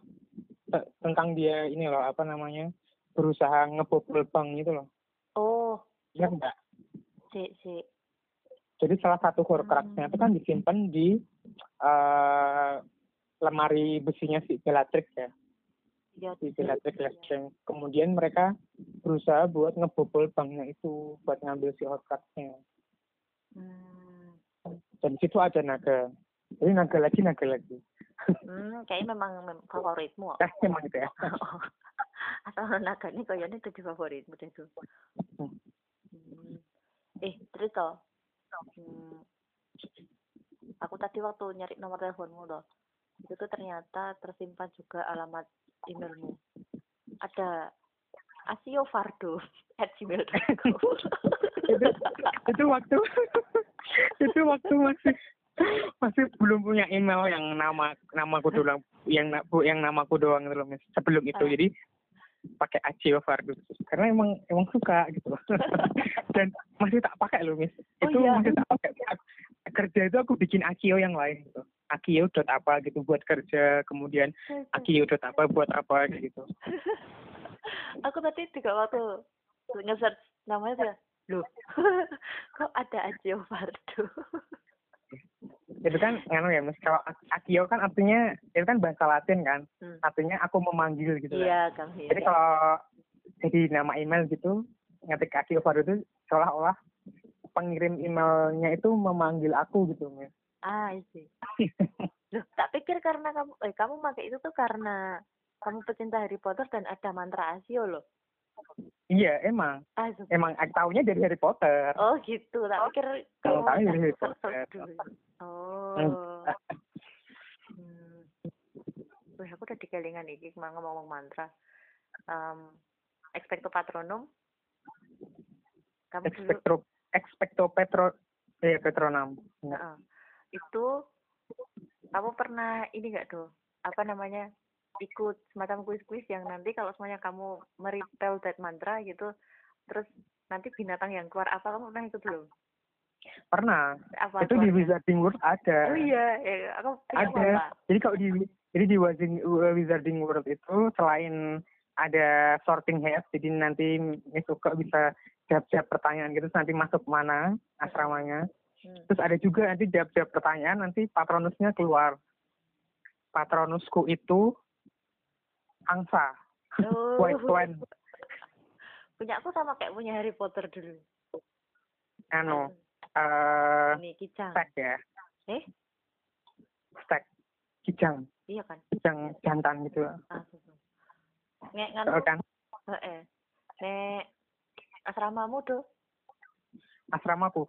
te- tentang dia ini loh apa namanya berusaha ngebobol bank itu loh. Oh, ya enggak si si. jadi salah satu horcruxnya itu kan disimpan di eh, lemari besinya si Bellatrix ya Ya, si Bellatrix Lestrange kemudian mereka berusaha buat ngebobol banknya itu buat ngambil si horcruxnya Hmm. dan di situ ada naga jadi naga lagi naga lagi Hmm, kayaknya memang mem- favoritmu. eh emang gitu ya Asal naganya kayaknya jadi favoritmu deh tuh. Hmm. Hmm. Eh, terus toh. Hmm. Aku tadi waktu nyari nomor teleponmu loh. Itu tuh ternyata tersimpan juga alamat emailmu. Ada asiofardo at gmail.com itu itu waktu itu waktu masih masih belum punya email yang nama namaku doang yang bu yang namaku doang Miss. sebelum itu jadi pakai Acio Fardu karena emang emang suka gitu dan masih tak pakai loh Miss. Oh, itu iya? masih tak pakai. Kerja itu aku bikin Akio yang lain gitu Akio dot apa gitu buat kerja kemudian Akio dot apa buat apa gitu aku tadi juga waktu nge-search namanya tuh ya, loh kok ada asiofardo itu kan anu ya Miss kalau Akio kan artinya itu kan bahasa Latin kan Hmm. artinya aku memanggil gitu kan. iya kang Hira. Jadi kalau jadi nama email gitu, ngetik Akio Faru itu seolah-olah pengirim emailnya itu memanggil aku gitu. Miss. Ah isi loh tak pikir karena kamu eh kamu pakai itu tuh karena kamu pecinta Harry Potter dan ada mantra asio loh iya emang, ah su- emang aku taunya dari Harry Potter. oh gitu tak pikir Kalau kamu tahu dari Harry Potter. oh hmm. Wih, aku udah dikelingan iki mau ngomong mantra um, expecto patronum kamu dulu Expecto, expecto Petro, eh Petronam. Nggak. Heeh. Itu kamu pernah ini enggak tuh apa namanya ikut semacam kuis-kuis yang nanti kalau semuanya kamu meripel that mantra gitu terus nanti binatang yang keluar apa kamu pernah ikut belum Pernah. apa itu di? Wizarding World ada. oh iya ya, aku ada. apa Jadi kalau di jadi di Wizarding, Wizarding World itu selain ada sorting hat, jadi nanti Miss Uka bisa jawab-jawab pertanyaan gitu, nanti masuk mana asramanya. Hmm. Terus ada juga nanti jawab-jawab pertanyaan, nanti patronusnya keluar. Patronusku itu angsa, Oh. white swan, punya aku sama kayak punya Harry Potter dulu. Anu, eh ini kijang. stek ya, eh? Stek, kijang, iya kan? Kijang jantan gitu. ah nek Tahu nganu kan? heeh. Nek asramamu tuh Asramaku.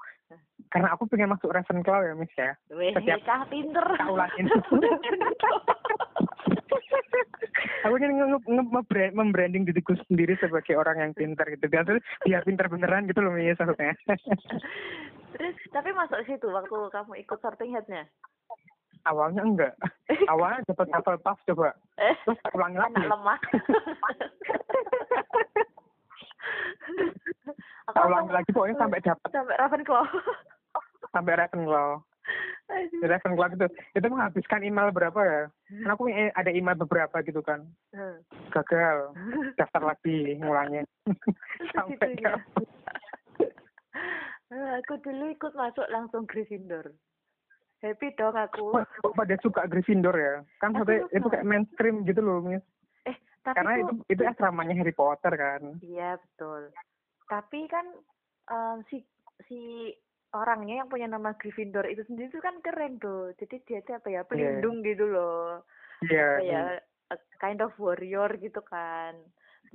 Karena aku pengen masuk Ravenclaw ya, Miss ya. weh Setiap- cah pinter Tak ulangin. aku kan nge nge nge- membranding diriku sendiri sebagai orang yang pintar gitu kan terus biar pintar beneran gitu loh Miss maksudnya Terus tapi masuk situ waktu kamu ikut sorting headnya. awalnya enggak awalnya dapat apel puff coba Eh, terus tak ulangi lagi anak lemah. Aku ulangi lagi pokoknya sampai dapat sampai Ravenclaw. sampai Ravenclaw Aduh. Ravenclaw itu itu menghabiskan email berapa ya kan aku punya- ada email beberapa gitu kan Hmm. gagal daftar lagi ngulangin sampai Segitunya. dapat. Eh, aku dulu ikut masuk langsung Gryffindor. Happy dong aku. Kok kok pada suka Gryffindor ya kan Aku suka. itu kayak mainstream gitu loh Miss tapi karena itu itu asramanya Harry Potter kan Iya betul. Tapi kan em, si si orangnya yang punya nama Gryffindor itu sendiri tuh kan keren tuh. Jadi dia tuh apa ya pelindung gitu loh. iya Apa ya a kind of warrior gitu kan.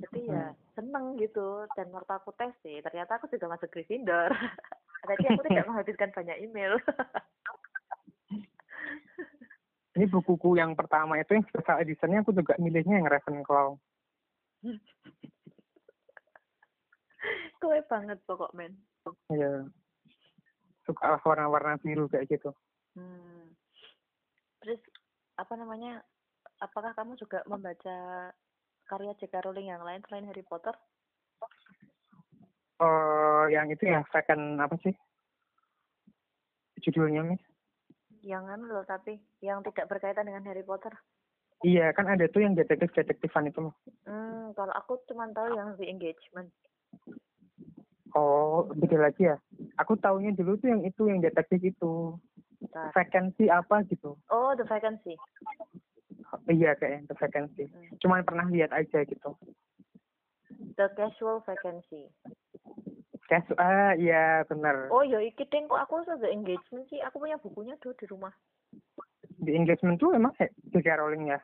Jadi ya seneng gitu. Dan waktu aku tes sih ternyata aku juga masuk Gryffindor. Tapi aku tidak menghabiskan banyak email. ini bukuku yang pertama itu yang special editionnya aku juga milihnya yang Ravenclaw. Kowe banget pokok men. Iya. Suka warna-warna biru kayak gitu. Hmm. Terus apa namanya? Apakah kamu juga membaca karya J.K. Rowling yang lain selain Harry Potter? Oh, yang itu ya second apa sih? Judulnya, Miss? Yang anu loh tapi yang tidak berkaitan dengan Harry Potter. Iya, kan ada tuh yang detektif-detektifan itu loh. Hmm, kalau aku cuma tahu yang The Engagement. Oh, beda lagi ya. Aku taunya dulu tuh yang itu, yang detektif itu. Bentar. Vacancy apa gitu. Oh, The Vacancy. Iya, kayak The Vacancy. Hmm. Cuman pernah lihat aja gitu. The Casual Vacancy. Kayak, ah, iya benar. Oh, ya iki ding kok aku sudah Engagement sih. Aku punya bukunya tuh di rumah. Di engagement tuh emang J.K. Rowling ya.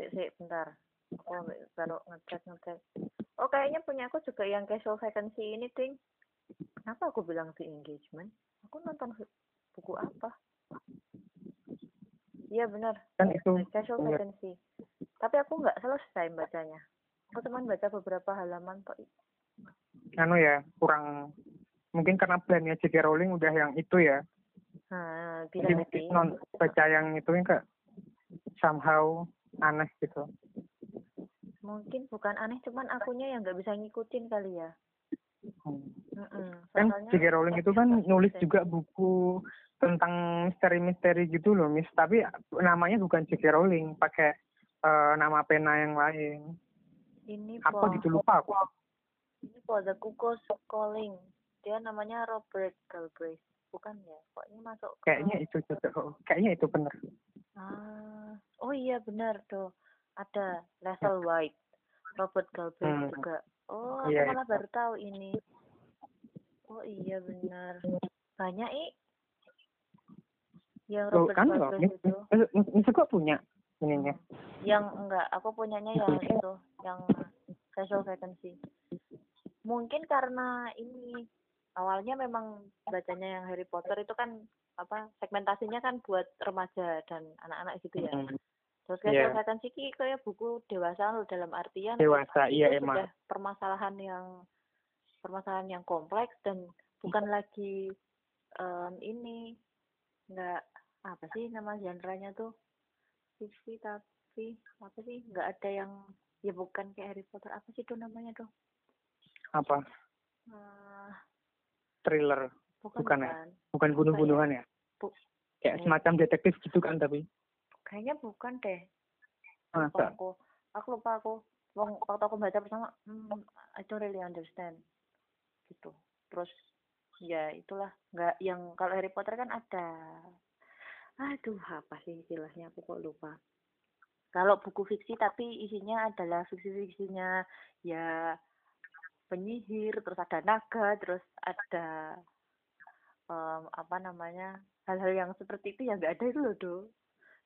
Sik, sik, bentar. Aku baru ngecek ngecek. Oh, kayaknya punya aku juga yang Casual Vacancy ini, Ding. Kenapa aku bilang The Engagement? Aku nonton buku apa? Iya benar. Kan itu. Casual. Vacancy. Tapi aku nggak selesai bacanya. Aku cuma baca beberapa halaman kok. Anu ya, kurang mungkin karena brandnya J.K. Rowling udah yang itu ya. Nah, Jadi bisa jadi. non baca yang itu kayak somehow aneh gitu. Mungkin bukan aneh, cuman akunya yang nggak bisa ngikutin kali ya. Hmm. Mm-mm. Kan J.K. Rowling itu kan nulis juga buku tentang misteri-misteri gitu loh, Miss. Tapi namanya bukan J.K. Rowling, pakai eh, nama pena yang lain. Ini Apa gitu lupa aku. Ini po The Cuckoo's Calling. Dia namanya Robert Galbraith. Bukan ya? Kok ini masuk ke... Kayaknya itu oh, Kayaknya itu bener. Ah, oh iya benar tuh. Ada Leslie White, Robert Galbraith Hmm. juga. Oh, Iya, aku malah itu. baru tahu ini. Oh iya benar. Banyak i. Yang Robert kan loh, Galbraith itu. Miss kok punya ininya. Yang enggak, aku punyanya yang itu, yang casual vacancy. Mungkin karena ini awalnya memang bacanya yang Harry Potter itu kan apa segmentasinya kan buat remaja dan anak-anak gitu ya. Terus Iya. casual vacancy ki kayak buku dewasa loh dalam artian Dewasa, iya emang. sudah permasalahan yang permasalahan yang kompleks dan bukan lagi em, ini enggak apa sih nama genrenya tuh fiksi tapi apa sih nggak ada yang ya bukan kayak Harry Potter apa sih tuh namanya tuh Apa? Ah, Thriller. bukan Bukan ya? bukan Bukan bunuh-bunuhan ya? Bu- Kayak Hmm. semacam detektif gitu kan tapi. kayaknya bukan deh Masa? aku aku lupa aku waktu aku baca pertama hmm, I don't really understand gitu terus ya itulah nggak yang kalau Harry Potter kan ada aduh apa sih istilahnya aku kok lupa kalau buku fiksi tapi isinya adalah fiksi-fiksinya ya penyihir terus ada naga terus ada em, apa namanya hal-hal yang seperti itu ya nggak ada itu loh do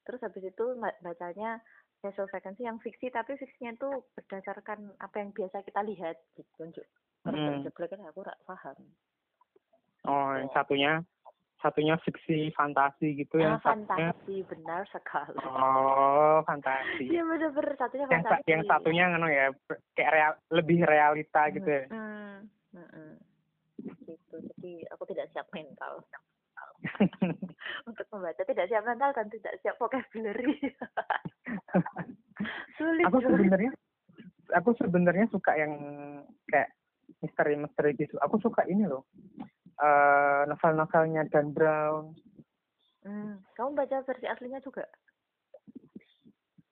terus habis itu ba- bacanya casual vacancy yang fiksi tapi fiksinya itu berdasarkan apa yang biasa kita lihat gitu Njuk. Terus Hmm. kan aku rak paham Oh, yang satunya satunya fiksi fantasi gitu ah, yang satunya fantasi benar sekali Oh, fantasi. iya bener-bener satunya yang fantasi yang satunya ngono ya kayak real, lebih realita gitu ya. Hmm, hmm, hmm. gitu jadi aku tidak siap mental untuk membaca tidak siap mental dan tidak siap vocabulary sulit aku sebenarnya aku sebenarnya suka yang kayak misteri-misteri gitu. Aku suka ini loh. Eh novel-novelnya Dan Brown. Hmm, kamu baca versi aslinya juga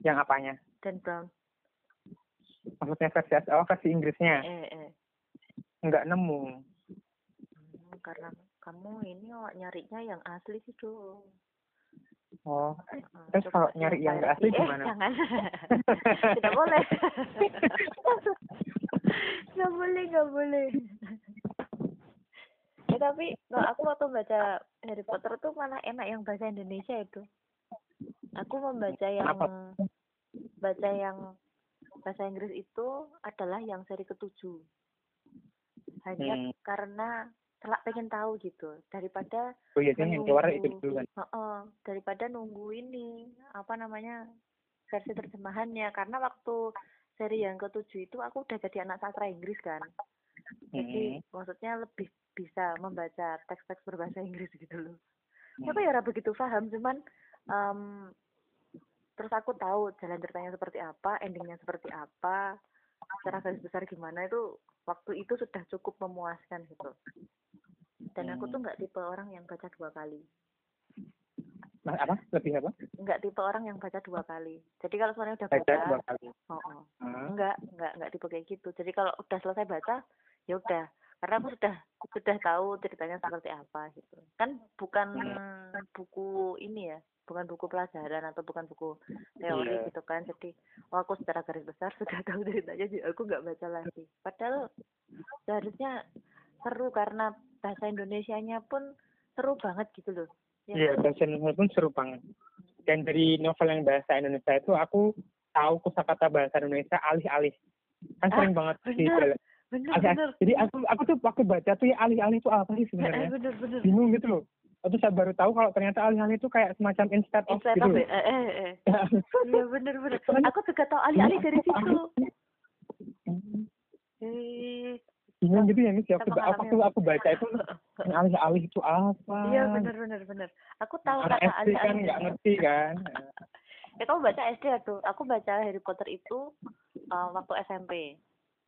Yang apanya? Dan Brown Maksudnya versi as- oh, versi Inggrisnya? eh eh Nggak nemu. Hmm, karena kamu ini oh, nyarinya yang asli sih tuh Oh, terus kalau nyari yang nggak asli eh, gimana? jangan tidak boleh nggak boleh nggak boleh ya tapi kalau aku waktu baca Harry Potter tuh malah enak yang bahasa Indonesia itu aku membaca yang Kenapa? baca yang bahasa Inggris itu adalah yang seri ketujuh hanya Hmm. karena telak pengen tahu gitu daripada oh iya sih yang keluar itu dulu kan Oh, oh, daripada nunggu ini apa namanya versi terjemahannya karena waktu seri yang ketujuh itu aku udah jadi anak sastra Inggris kan jadi Hmm. maksudnya lebih bisa membaca teks-teks berbahasa Inggris gitu loh. Hmm. apa ya begitu paham cuman em, terus aku tahu jalan ceritanya seperti apa endingnya seperti apa secara garis besar gimana itu waktu itu sudah cukup memuaskan gitu. Dan aku tuh Hmm. nggak tipe orang yang baca dua kali. Nah, apa? Lebih apa? Nggak tipe orang yang baca dua kali. Jadi kalau soalnya udah baca baca dua kali. oh, oh. Ah, enggak enggak enggak tipe kayak gitu. Jadi kalau udah selesai baca ya udah karena aku sudah sudah tahu ceritanya seperti apa gitu. Kan bukan buku ini ya bukan buku pelajaran atau bukan buku teori Iya. gitu kan. Jadi oh, aku secara garis besar sudah tahu ceritanya jadi aku nggak baca lagi. Padahal seharusnya seru karena bahasa Indonesianya pun seru banget gitu loh ya Iya, bahasa Indonesia pun seru banget. Dan dari novel yang bahasa Indonesia itu aku tahu kosakata bahasa Indonesia alih-alih. Kan Ah, sering banget di bener. bener Alih- bener Jadi aku aku tuh waktu baca tuh ya alih-alih itu apa sih Eh, sebenarnya? bener bener Bingung gitu loh. Terus saya baru tahu kalau ternyata alih-alih itu kayak semacam instead of Instead gitu of loh. it, eh, eh, eh. Iya bener bener. Aku juga tahu alih-alih dari situ. Eh, Bingung gitu ya Miss. ya. Waktu, mengalami waktu aku baca itu alih-alih itu apa? Iya bener bener bener. Aku tahu Anak kata SD kan alih-alih. nggak ngerti kan. Ya kamu baca SD tuh. Aku baca Harry Potter itu uh, waktu SMP.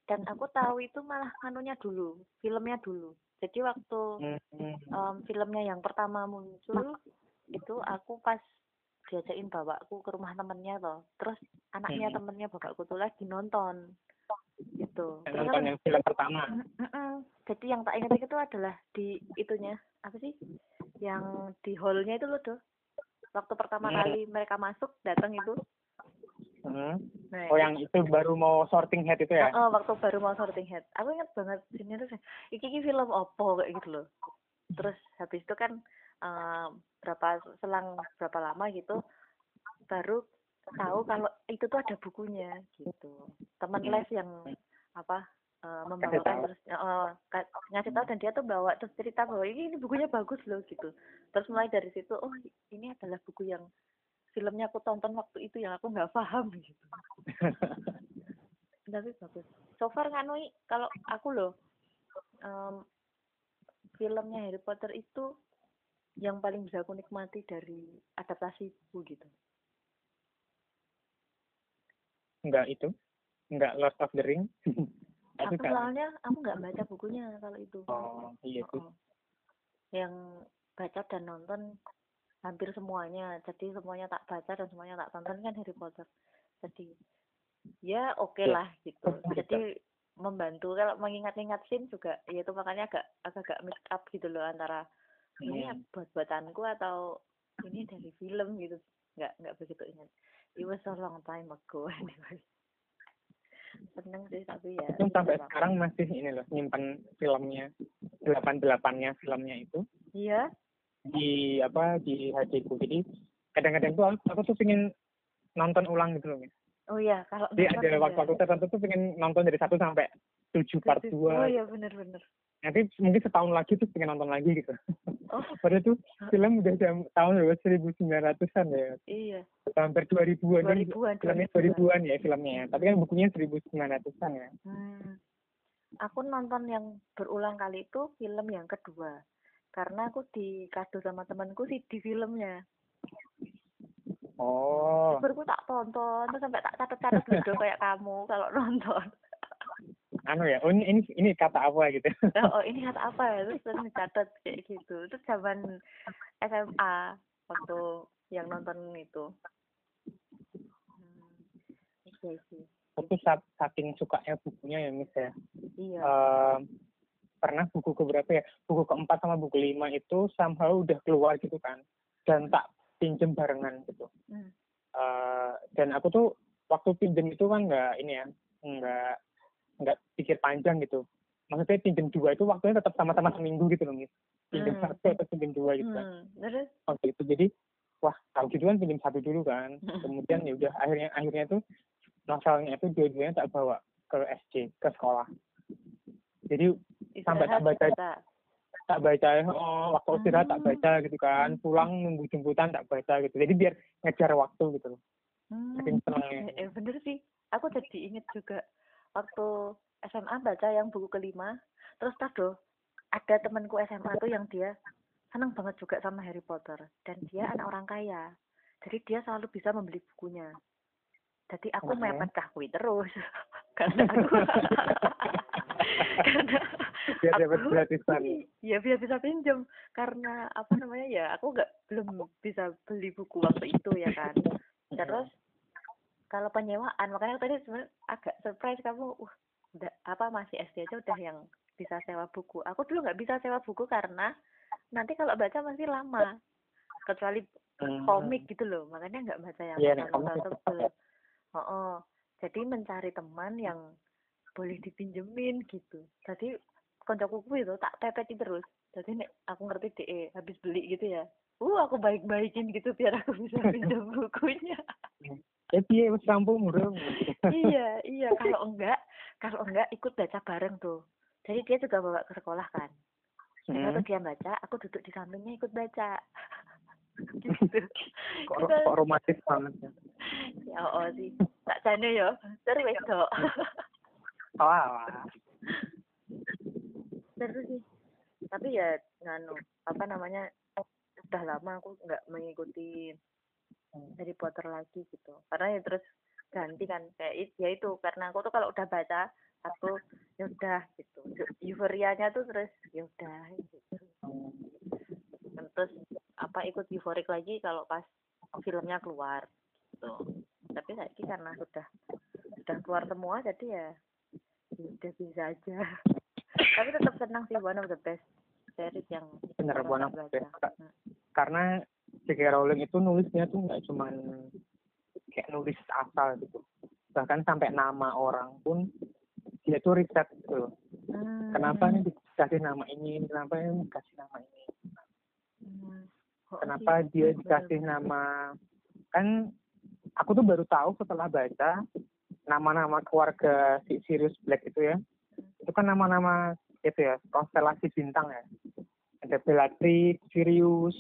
Dan aku tahu itu malah anunya dulu, filmnya dulu. Jadi waktu Hmm. um, filmnya yang pertama muncul itu aku pas diajakin bapakku ke rumah temennya loh. Terus anaknya Hmm. temennya bapakku tuh lagi nonton gitu. Terus nonton aku- yang film pertama. Mm-mm. Jadi yang tak ingat itu adalah di itunya apa sih? Yang di hallnya itu loh tuh. Waktu pertama Hmm. kali mereka masuk datang itu. Hmm. Nah, Oh yang itu baru mau sorting head itu ya? Oh, waktu baru mau sorting head. Aku ingat banget sini tuh. Iki, iki film opo kayak gitu loh. Terus habis itu kan eh, berapa selang berapa lama gitu baru tahu kalau itu tuh ada bukunya gitu. Teman Hmm. les yang apa membawakan terus ka- ngasih tahu dan dia tuh bawa terus cerita bahwa ini, ini bukunya bagus loh gitu. Terus mulai dari situ oh ini adalah buku yang filmnya aku tonton waktu itu yang aku nggak paham gitu. tapi bagus so far nganui kalau aku loh em, filmnya Harry Potter itu yang paling bisa aku nikmati dari adaptasi buku gitu Enggak itu. Enggak Lord of the Ring. Itu aku soalnya aku nggak baca bukunya kalau itu Oh, iya. Oh, oh. yang baca dan nonton hampir semuanya. Jadi semuanya tak baca dan semuanya tak tonton kan Harry Potter. Jadi ya oke Ya, lah gitu. Jadi membantu. Kalau mengingat-ingat scene juga ya itu makanya agak agak mix up gitu loh antara ini Hmm. buat buatanku atau ini dari film gitu. Nggak nggak begitu ingat. It was a long time ago anyway. Seneng sih tapi ya Itu sampai sekarang masih ini loh nyimpan filmnya delapan delapannya filmnya itu. Iya di apa di HD ku. Jadi kadang-kadang tuh aku, aku tuh pengen nonton ulang gitu loh. Oh iya kalau Jadi ada iya. waktu-waktu tertentu tuh pengen nonton dari satu sampai tujuh part oh dua. iya bener-bener Nanti mungkin setahun lagi tuh pengen nonton lagi gitu. oh Padahal tuh film udah jam tahun berapa seribu sembilan ratusan ya, iya hampir dua ribuan dua kan ribuan filmnya dua ribuan ya filmnya. Tapi kan bukunya seribu sembilan ratusan ya. Hmm. Aku nonton yang berulang kali itu film yang kedua. Karena aku dikado sama temanku sih di filmnya. Oh, Baru tak tonton, terus sampai tak catat-catat dulu kayak kamu kalau nonton. anu ya, oh ini ini, ini kata apa gitu. oh ini kata apa ya? Terus terus dicatat kayak gitu. Terus zaman SMA waktu yang nonton itu. Hmm. Sih. Aku sa- saking sukanya bukunya ya Miss ya. Iya. Ehm, pernah buku keberapa ya? Buku keempat sama buku lima itu somehow udah keluar gitu kan. Dan tak pinjem barengan gitu. Hmm. Eh, dan aku tuh waktu pinjem itu kan nggak ini ya, nggak nggak pikir panjang gitu. Maksudnya pinjem dua itu waktunya tetap sama-sama seminggu gitu loh. Pinjem Hmm. satu atau pinjem dua gitu kan. Hmm. Waktu itu jadi wah kalau gitu kan pinjam satu dulu kan kemudian ya udah akhirnya akhirnya tuh novelnya itu dua-duanya tak bawa ke SC ke sekolah jadi Sampai tak istirahat baca. tak baca oh, waktu istirahat tak Hmm. baca gitu kan pulang nunggu jemputan tak baca gitu jadi biar ngejar waktu gitu loh Hmm. saking senengnya Eh, eh, bener sih. Aku jadi inget juga waktu SMA baca yang buku kelima. Terus tado ada temanku SMA tuh yang dia seneng banget juga sama Harry Potter dan dia anak orang kaya. Jadi dia selalu bisa membeli bukunya. Jadi aku Oke. mepet kahwi terus karena aku karena biar dapat aku- gratisan. Ya biar bisa pinjam. Karena apa namanya ya aku nggak belum bisa beli buku waktu itu ya kan. Terus kalau penyewaan makanya tadi sebenarnya agak surprise kamu uh udah apa masih SD aja udah yang bisa sewa buku. Aku dulu nggak bisa sewa buku karena nanti kalau baca masih lama. Kecuali Hmm. komik gitu loh makanya nggak baca yang Iya, komik tebel oh, oh. jadi mencari teman yang boleh dipinjemin gitu. Jadi koncoku kuwi itu tak pepeti terus. Jadi nek aku ngerti DE habis beli gitu ya uh aku baik-baikin gitu biar aku bisa pinjam bukunya. Ya piye wis rampung urung iya iya kalau enggak kalau enggak ikut baca bareng tuh. Jadi dia juga bawa ke sekolah kan. Hmm. dia baca aku duduk di sampingnya ikut baca. Gitu. Kok, Kita- kok romantis banget ya. Ya oh sih. Tak jane yo dari wedok terus sih. Tapi ya nganu apa namanya udah lama aku nggak mengikuti Harry Potter lagi gitu. Karena ya terus ganti kan kayak ya itu karena aku tuh kalau udah baca aku ya udah gitu. Euforianya tuh terus ya udah gitu. Terus apa ikut euforik lagi kalau pas filmnya keluar gitu. Tapi lagi karena sudah sudah keluar semua jadi ya udah bisa aja tapi tetap senang sih one of the best series yang bener one of the best. Hmm. karena J.K. Rowling itu nulisnya tuh nggak cuman kayak nulis asal gitu bahkan sampai nama orang pun dia tuh riset gitu loh Hmm. kenapa nih dikasih nama ini kenapa ini dikasih nama ini Hmm. Oh, kenapa gitu. dia dikasih bener. nama kan aku tuh baru tahu setelah baca nama-nama keluarga si Sirius Black itu ya. Itu kan nama-nama itu ya konstelasi bintang ya. Ada Bellatrix, Sirius,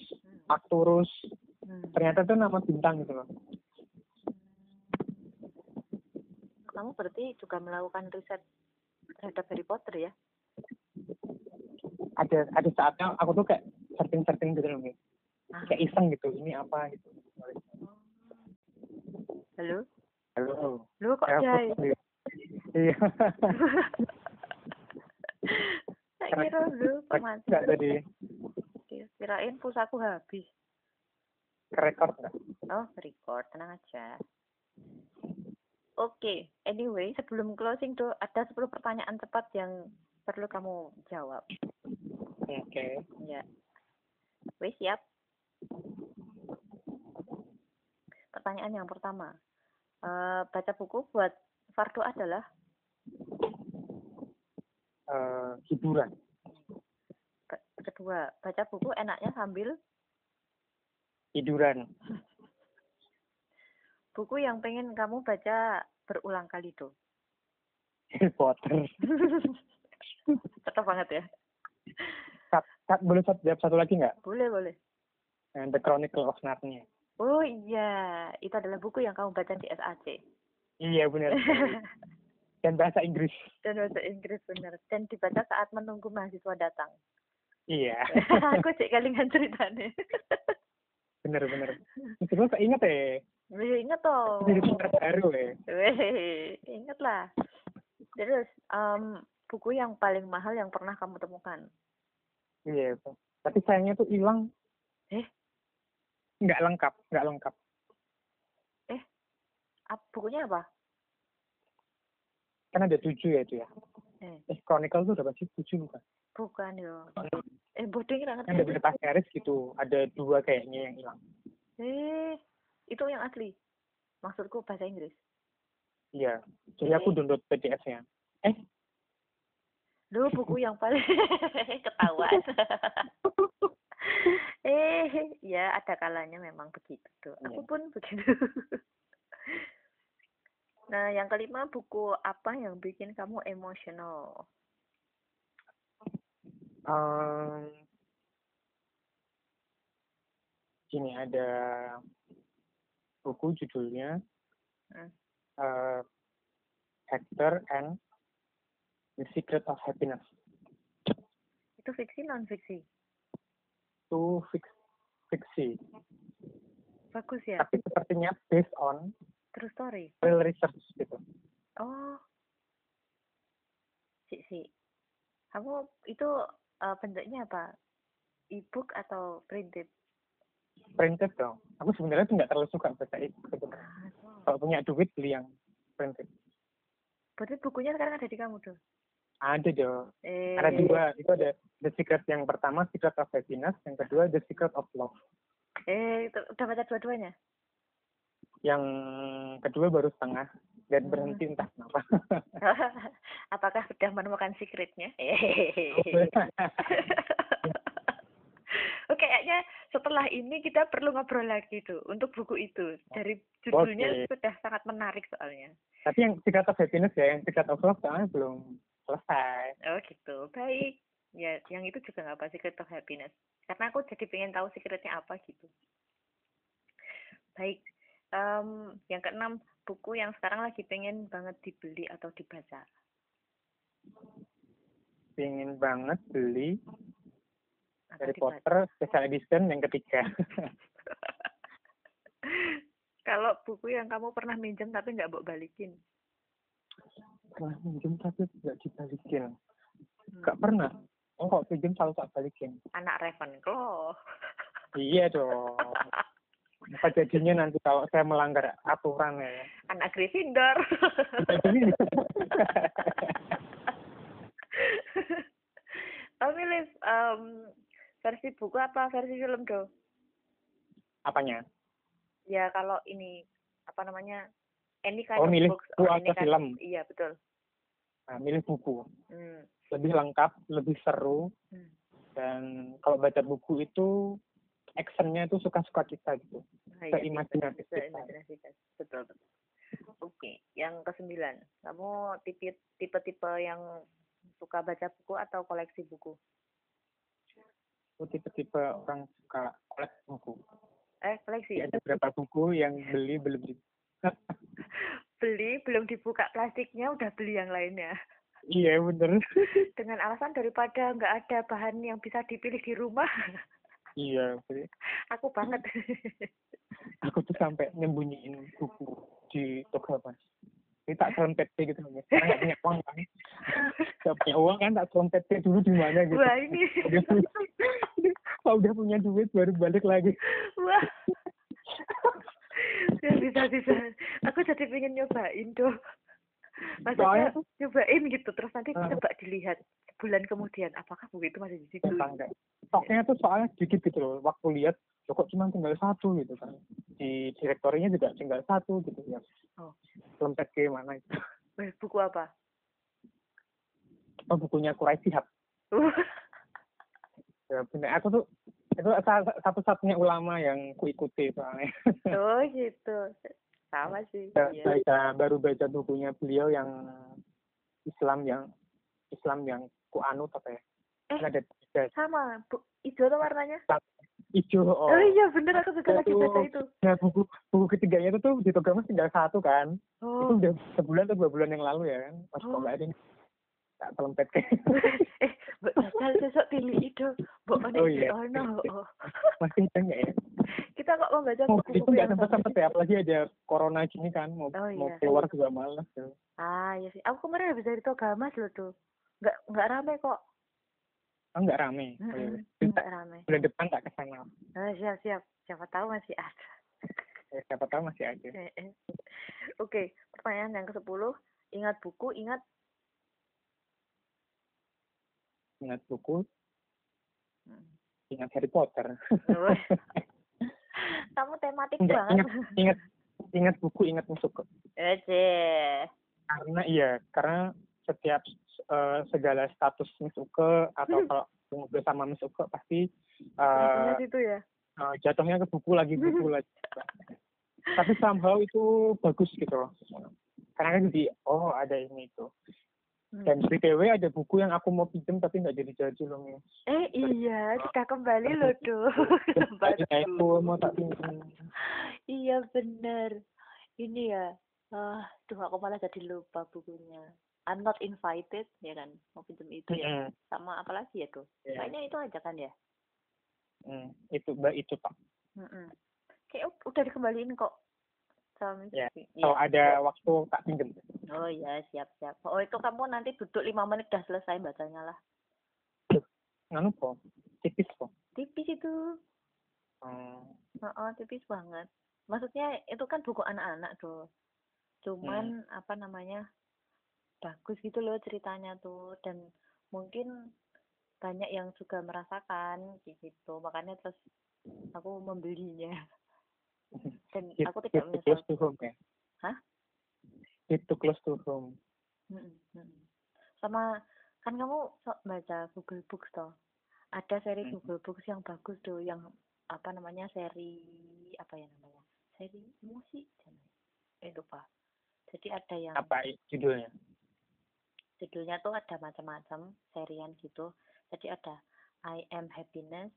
Arcturus. Hmm. ternyata itu nama bintang gitu loh kamu berarti juga melakukan riset terhadap Harry Potter ya? Ada ada saatnya aku tuh kayak searching searching gitu loh. Ah. kayak iseng gitu ini apa gitu. Halo halo lu kok Ya, jai sendiri. iya tak kira lu pemandu nggak tadi kirain pulsaku habis record nggak oh record tenang aja Oke, anyway, sebelum closing tuh ada 10 pertanyaan cepat yang perlu kamu jawab. oke Ya. Wes siap? Pertanyaan yang pertama. Eh, baca buku buat Fardo adalah? Eh, hiburan. Ke- kedua, baca buku enaknya sambil? Hiburan. Buku yang pengen kamu baca berulang kali tuh. Harry Potter. Cocok banget ya. Sat, sat, boleh satu, satu lagi nggak? Boleh, boleh. Eh, The Chronicle of Narnia Oh iya, itu adalah buku yang kamu baca di SAC. iya benar dan bahasa Inggris Dan bahasa Inggris benar. Dan dibaca saat menunggu mahasiswa datang. iya Aku cek kalingan ceritanya. bener bener itu gue inget ya Wih, inget toh. jadi baru ya Wih, inget lah. Terus, em, buku yang paling mahal yang pernah kamu temukan? iya tapi sayangnya tuh hilang Eh? Nggak lengkap nggak lengkap Ap, bukunya apa? kan ada tujuh ya itu ya Eh, eh Chronicle tuh dapat sih tujuh bukan bukan yo. Eh, bodoh nggak kan ada ngerti. beberapa series gitu ada dua kayaknya yang hilang Eh, itu yang asli. Maksudku bahasa Inggris. iya jadi aku download PDF-nya eh Lu buku yang paling ketahuan. eh, ya ada kalanya memang begitu tuh. Aku pun begitu. nah, yang kelima buku apa yang bikin kamu emosional? Um, gini ada buku judulnya Hmm. uh, Hector and the Secret of Happiness. Itu fiksi non fiksi? Itu fix, fiksi, Bagus ya. tapi sepertinya based on True story. real research gitu. Oh. Si si. Kamu itu eh, bentuknya apa? E-book atau printed? Printed dong. Aku sebenarnya tuh nggak terlalu suka baca itu. sebenarnya. Ah, so. Kalau punya duit beli yang printed. Berarti bukunya sekarang ada di kamu tuh. Ada dong. Eh, Ada dua. Itu ada The Secret yang pertama, Secret of Happiness. Yang kedua, The Secret of Love. Eh, udah baca dua-duanya? Yang kedua baru setengah dan berhenti entah kenapa. Apakah sudah menemukan secretnya? Oke, kayaknya setelah ini kita perlu ngobrol lagi tuh untuk buku itu. Dari judulnya Oke. sudah sangat menarik soalnya. Tapi yang Secret of Happiness ya, yang Secret of Love soalnya belum selesai. Oh gitu, baik. Ya, yang itu juga nggak apa Secret of Happiness. Karena aku jadi pengen tahu secretnya apa gitu. Baik. Em, yang keenam, buku yang sekarang lagi pengen banget dibeli atau dibaca. Pengen banget beli Atau Harry dibaca. Potter Special Edition yang ketiga. Kalau buku yang kamu pernah minjem tapi nggak bawa balikin. Pernah minjem tapi nggak dibalikin. Hmm. Nggak pernah. Oh, kok pinjem selalu tak balikin. Anak Ravenclaw. Iya dong. Apa jadinya nanti kalau saya melanggar aturan ya? Anak Gryffindor. Kamu milih em, versi buku apa versi film do? apanya? Ya kalau ini apa namanya? Any kind Oh, of milih books buku atau kind film? of- Iya betul. Nah, milih buku. Hmm. Lebih lengkap, lebih seru. Hmm. Dan kalau baca buku itu actionnya itu suka-suka kita gitu. Ah, iya Seimajinatif kita. Betul betul. Oke, yang kesembilan, kamu tipe tipe tipe yang suka baca buku atau koleksi buku? Aku tipe-tipe orang suka koleksi buku. Eh koleksi? Jadi ada beberapa buku yang beli belum Beli belum dibuka plastiknya udah beli yang lainnya. Iya bener. Dengan alasan daripada nggak ada bahan yang bisa dipilih di rumah. iya. bener. Aku banget. Aku tuh sampai nyembunyiin buku di toko mas. Ini tak selempet gitu. Karena nggak punya uang kan. Nggak punya uang kan tak selempet dulu di mana gitu. Wah ini. Kalau udah punya duit baru balik lagi. Wah. Ya, bisa bisa. Aku jadi pengen nyobain tuh. Maksudnya Soalnya nyobain gitu terus nanti Ah. coba dilihat sebulan kemudian apakah buku itu masih di situ. Stoknya tuh soalnya sedikit gitu loh. Waktu lihat "Loh, kok cuma tinggal satu gitu kan. Di direktorinya juga tinggal satu gitu ya. Oh. Selempet ke mana itu. Buku apa? Oh, bukunya Kurai Sihab. Ya, bener. Aku tuh itu sa- satu-satunya ulama yang kuikuti soalnya. oh gitu. Sama sih. Ba- Iya. baca baru baca bukunya beliau yang Islam yang Islam yang kuanut apa ya? Eh. Ada tiga Sama. Bu, hijau tuh warnanya? hijau. Oh. Oh, iya bener aku juga lagi Itu- baca itu. Nah buku buku ketiganya itu tuh di toko mas tinggal satu kan. Itu Oh. udah sebulan atau dua bulan yang lalu ya kan. Pas Oh. kok ada tak telempet kayak eh, Mbak Jajal sesok pilih itu. Mbak Oni Oh, iya. oh no. Oh. masih ada nggak ya? Kita kok Mau beli buku-buku pun nggak yang sempet bagus. sempet ya apalagi ada corona gini kan mau Oh, mau iya. keluar juga malas ya. Ah, iya sih. Aku kemarin habis dari Togamas loh tuh. Nggak nggak rame kok. Oh nggak rame. Oh, iya. Mm-mm, Nggak rame. Bulan depan tak ke sana. Ah, siap siap. Siapa tahu masih ada. Ya, siapa tahu masih ada. Eh, eh. Oke, pertanyaan yang ke-10. Ingat buku, ingat Ingat buku, Hmm. ingat Harry Potter. Kamu tematik Enggak, banget. ingat ingat buku, ingat musuh. Ece. Karena iya, karena setiap eh, segala status Miss Uke atau kalau ngobrol sama Miss Uke pasti eh, Ingat itu ya. eh, jatuhnya ke buku lagi buku lagi. Tapi somehow itu bagus gitu loh. Karena kan jadi oh ada ini itu. Hmm. Dan BTW ada buku yang aku mau pinjem tapi nggak jadi-jadi loh Miss. Eh iya, sudah kembali loh. Ya itu mau tak pinjem. iya bener. Ini ya. Ah, tuh aku malah jadi lupa bukunya. I'm not invited ya kan. Mau pinjem itu ya. Sama apa lagi ya tuh? Iya. Kayaknya itu aja kan ya. Hmm, itu mbak itu pak. Mm-mm. Kayak u- udah dikembaliin kok. Sama Ya, Vivi. Kalau Iya. ada waktu tak pinjem. Oh iya, siap-siap. Oh itu kamu nanti duduk lima menit udah selesai bacanya lah. Nganu po, tipis po. Tipis itu. Hmm, Heeh, tipis banget. Maksudnya itu kan buku anak-anak tuh. Cuman Hmm. apa namanya? Bagus gitu loh ceritanya tuh dan mungkin banyak yang juga merasakan gitu. Makanya terus aku membelinya. Dan It- aku tidak itu close to menyesal. home ya. Hah? Itu close to home. Mm-mm, mm-mm. Sama kan kamu sok baca Google Books toh. Ada seri Mm. Google Books yang bagus tuh yang apa namanya seri apa ya namanya? Seri musik eh lupa. Jadi ada yang Apa judulnya? judulnya tuh ada macam-macam serian gitu. Jadi ada I am happiness,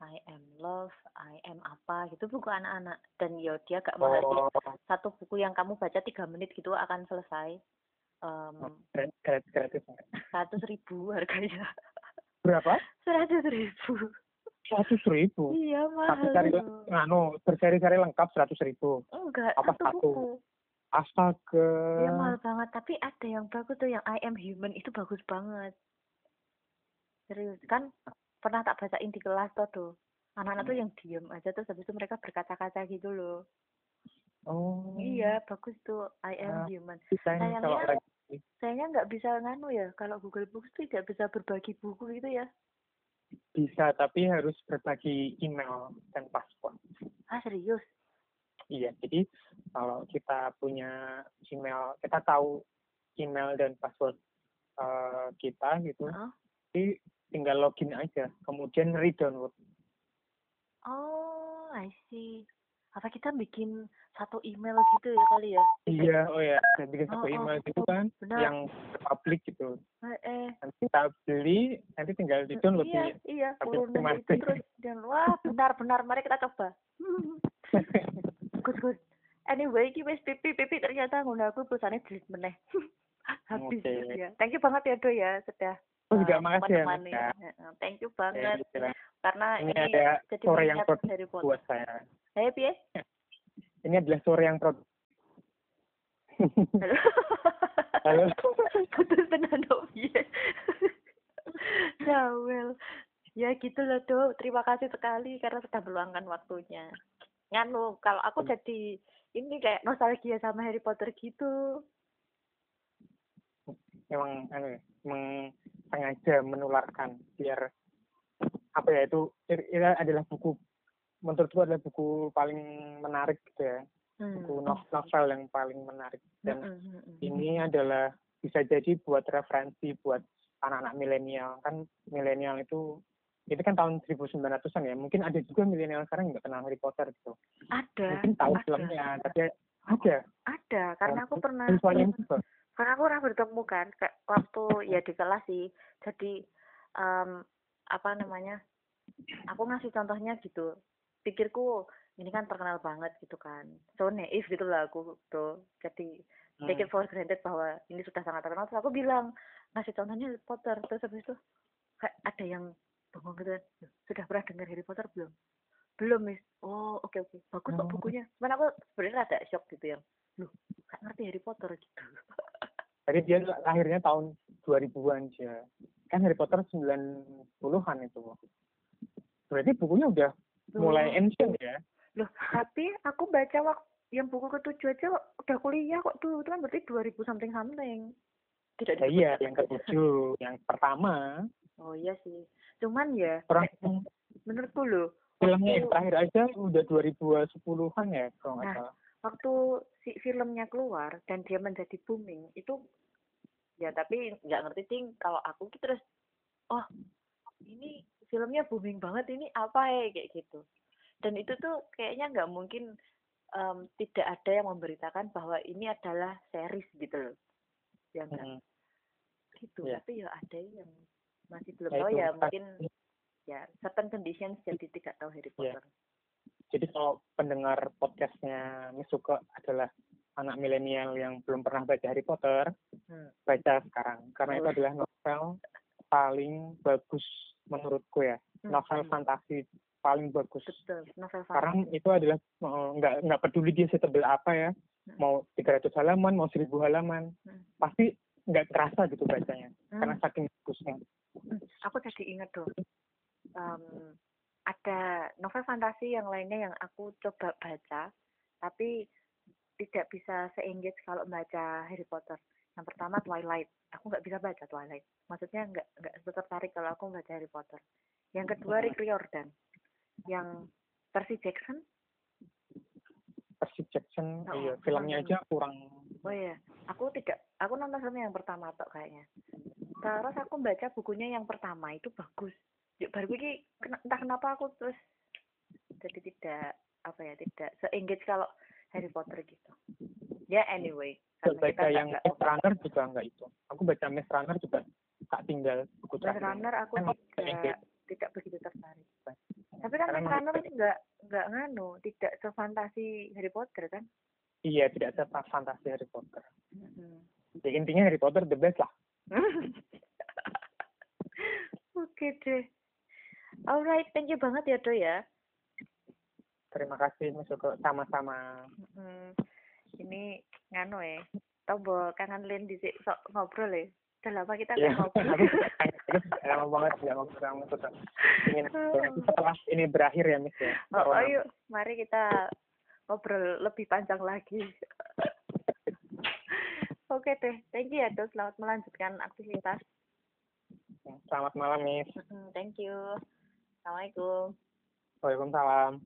I am love, I am apa gitu buku anak-anak dan ya dia gak mahal. Oh, Satu buku yang kamu baca tiga menit gitu akan selesai. Gra- gratis gratis. seratus ribu harganya Berapa? seratus ribu Seratus ribu. iya mahal seri loh. nganu berseri-seri lengkap seratus ribu. enggak apa satu satu? buku Astaga. ya mahal banget tapi ada yang bagus tuh yang I am human itu bagus banget serius kan pernah tak bacain di kelas tuh tuh anak-anak tuh yang diem aja terus habis itu mereka berkaca-kaca gitu loh Oh. iya bagus tuh I am Ah. human Sayangnya- kalau lagi sayangnya nggak bisa nganu ya kalau Google Books tuh tidak bisa berbagi buku gitu ya bisa tapi harus berbagi email dan password. ah serius Iya, jadi kalau kita punya email, kita tahu email dan password eh, kita gitu, Heeh. jadi tinggal login aja, kemudian re-download. Oh, I see. Apa kita bikin satu email gitu ya kali ya? Iya, oh ya, saya bikin satu Oh, oh, email gitu oh, kan, benar. yang publik gitu. Eh, eh. Nanti kita beli, nanti tinggal di-download iya, di iya, urunan itu terus dan wah benar-benar mari kita coba. good good. Anyway, iki wis pipi pipi ternyata ngono aku pulsane delete meneh. Habis Oke. ya. Thank you banget ya Do ya sudah Oh, juga eh, makasih ya, ya. Thank you Ya, banget lah. karena Ini ini, ada jadi sore yang Potter. buat saya. Eh, piye? Ini adalah sore yang produk. Halo. Halo. Tenan dong, piye? Jawel. Ya gitu loh, Do. Terima kasih sekali karena sudah meluangkan waktunya. Nganu, kalau aku jadi ini kayak nostalgia sama Harry Potter gitu. memang anu ya, memang sengaja menularkan biar apa ya itu itu adalah buku menurutku adalah buku paling menarik gitu ya. Hmm. buku no- novel yang paling menarik. Dan Mm, mm, mm, mm. ini adalah bisa jadi buat referensi buat anak-anak milenial. Kan milenial itu itu kan tahun 1900-an ya. Mungkin ada juga milenial sekarang nggak kenal Harry Potter gitu. Ada, mungkin tahu ada, filmnya tapi ada. Ada. Karena aku pernah, juga karena aku pernah bertemu kan, kayak waktu ya di kelas sih. Jadi em, apa namanya? Aku ngasih contohnya gitu. Pikirku ini kan terkenal banget gitu kan. So naif gitu lah aku tuh. Jadi take it for granted bahwa ini sudah sangat terkenal. Terus aku bilang ngasih contohnya Harry Potter. Terus habis itu kayak ada yang bengong gitu kan. "Loh, Sudah pernah dengar Harry Potter belum? Belum, Miss. Oh, oke oke. Bagus kok Oh. bukunya. Cuman aku sebenarnya ada shock gitu yang, loh, gak ngerti Harry Potter gitu. Jadi dia lahirnya tahun 2000-an aja. Kan Harry Potter 90-an itu. Berarti bukunya udah mulai ancient ya. Loh, tapi aku baca waktu yang buku ketujuh aja udah kuliah kok tuh. Itu kan berarti 2000 something something. Tidak Ya iya, yang ketujuh, yang pertama. Oh iya sih. Cuman ya, Orang menurutku loh, filmnya yang terakhir aja udah 2010-an ya, kalau nggak Nah. salah. Waktu si filmnya keluar dan dia menjadi booming itu ya tapi nggak ngerti ting kalau aku gitu terus oh ini filmnya booming banget ini apa ya kayak gitu dan itu tuh kayaknya nggak mungkin em, tidak ada yang memberitakan bahwa ini adalah series gitu loh ya enggak Hmm. gitu Iya. tapi ya ada yang masih belum Ya tahu ya mungkin ya certain conditions jadi tidak tahu Harry Iya. Potter Jadi kalau pendengar podcastnya Misuko adalah anak milenial yang belum pernah baca Harry Potter, Hmm. baca sekarang. Karena itu Oh. adalah novel paling bagus menurutku ya. Hmm, Novel hmm. fantasi paling bagus. betul novel Karena fantasi itu adalah nggak nggak peduli dia setebel apa ya, Hmm. mau 300 halaman, mau 1000 halaman, Hmm. pasti nggak terasa gitu bacanya. Hmm. Karena saking bagusnya. Hmm, aku jadi ingat dong Em, ada novel fantasi yang lainnya yang aku coba baca tapi tidak bisa se-engage kalau baca Harry Potter. Yang pertama Twilight. Aku nggak bisa baca Twilight. Maksudnya nggak nggak tertarik kalau aku baca Harry Potter. Yang kedua Rick Riordan. Yang versi Jackson. Percy Jackson, Oh, iya, filmnya aja kurang. Oh iya. Aku tidak aku nonton filmnya yang pertama tok kayaknya. Terus aku baca bukunya yang pertama itu bagus ya baru ini entah kenapa aku terus jadi tidak apa ya tidak se-engage kalau Harry Potter gitu ya anyway karena baca yang Maze Runner juga enggak itu. Aku baca Maze Runner juga tak tinggal buku Maze terakhir. Runner aku Emang tidak tidak begitu tertarik tapi kan Maze Runner itu nggak nggak nganu tidak sefantasi Harry Potter kan Iya, tidak ada fantasi Harry Potter. Mhm. Ya, intinya Harry Potter the best lah. Oke deh. Alright, thank you banget ya Do ya. Terima kasih Misuko sama-sama. Hmm, ini ngano ya. Bahwa kangen Lin di sok ngobrol ya. Udah lama kita Iya, nggak ngobrol. aku juga lama banget nggak ngobrol sama Misuko. Ingin setelah ini berakhir ya, Miss ya. Oh, Corona. ayo, mari kita ngobrol lebih panjang lagi. Oke deh, thank you ya Do. Selamat melanjutkan aktivitas. Selamat malam, Miss. Thank you. Assalamualaikum. Waalaikumsalam.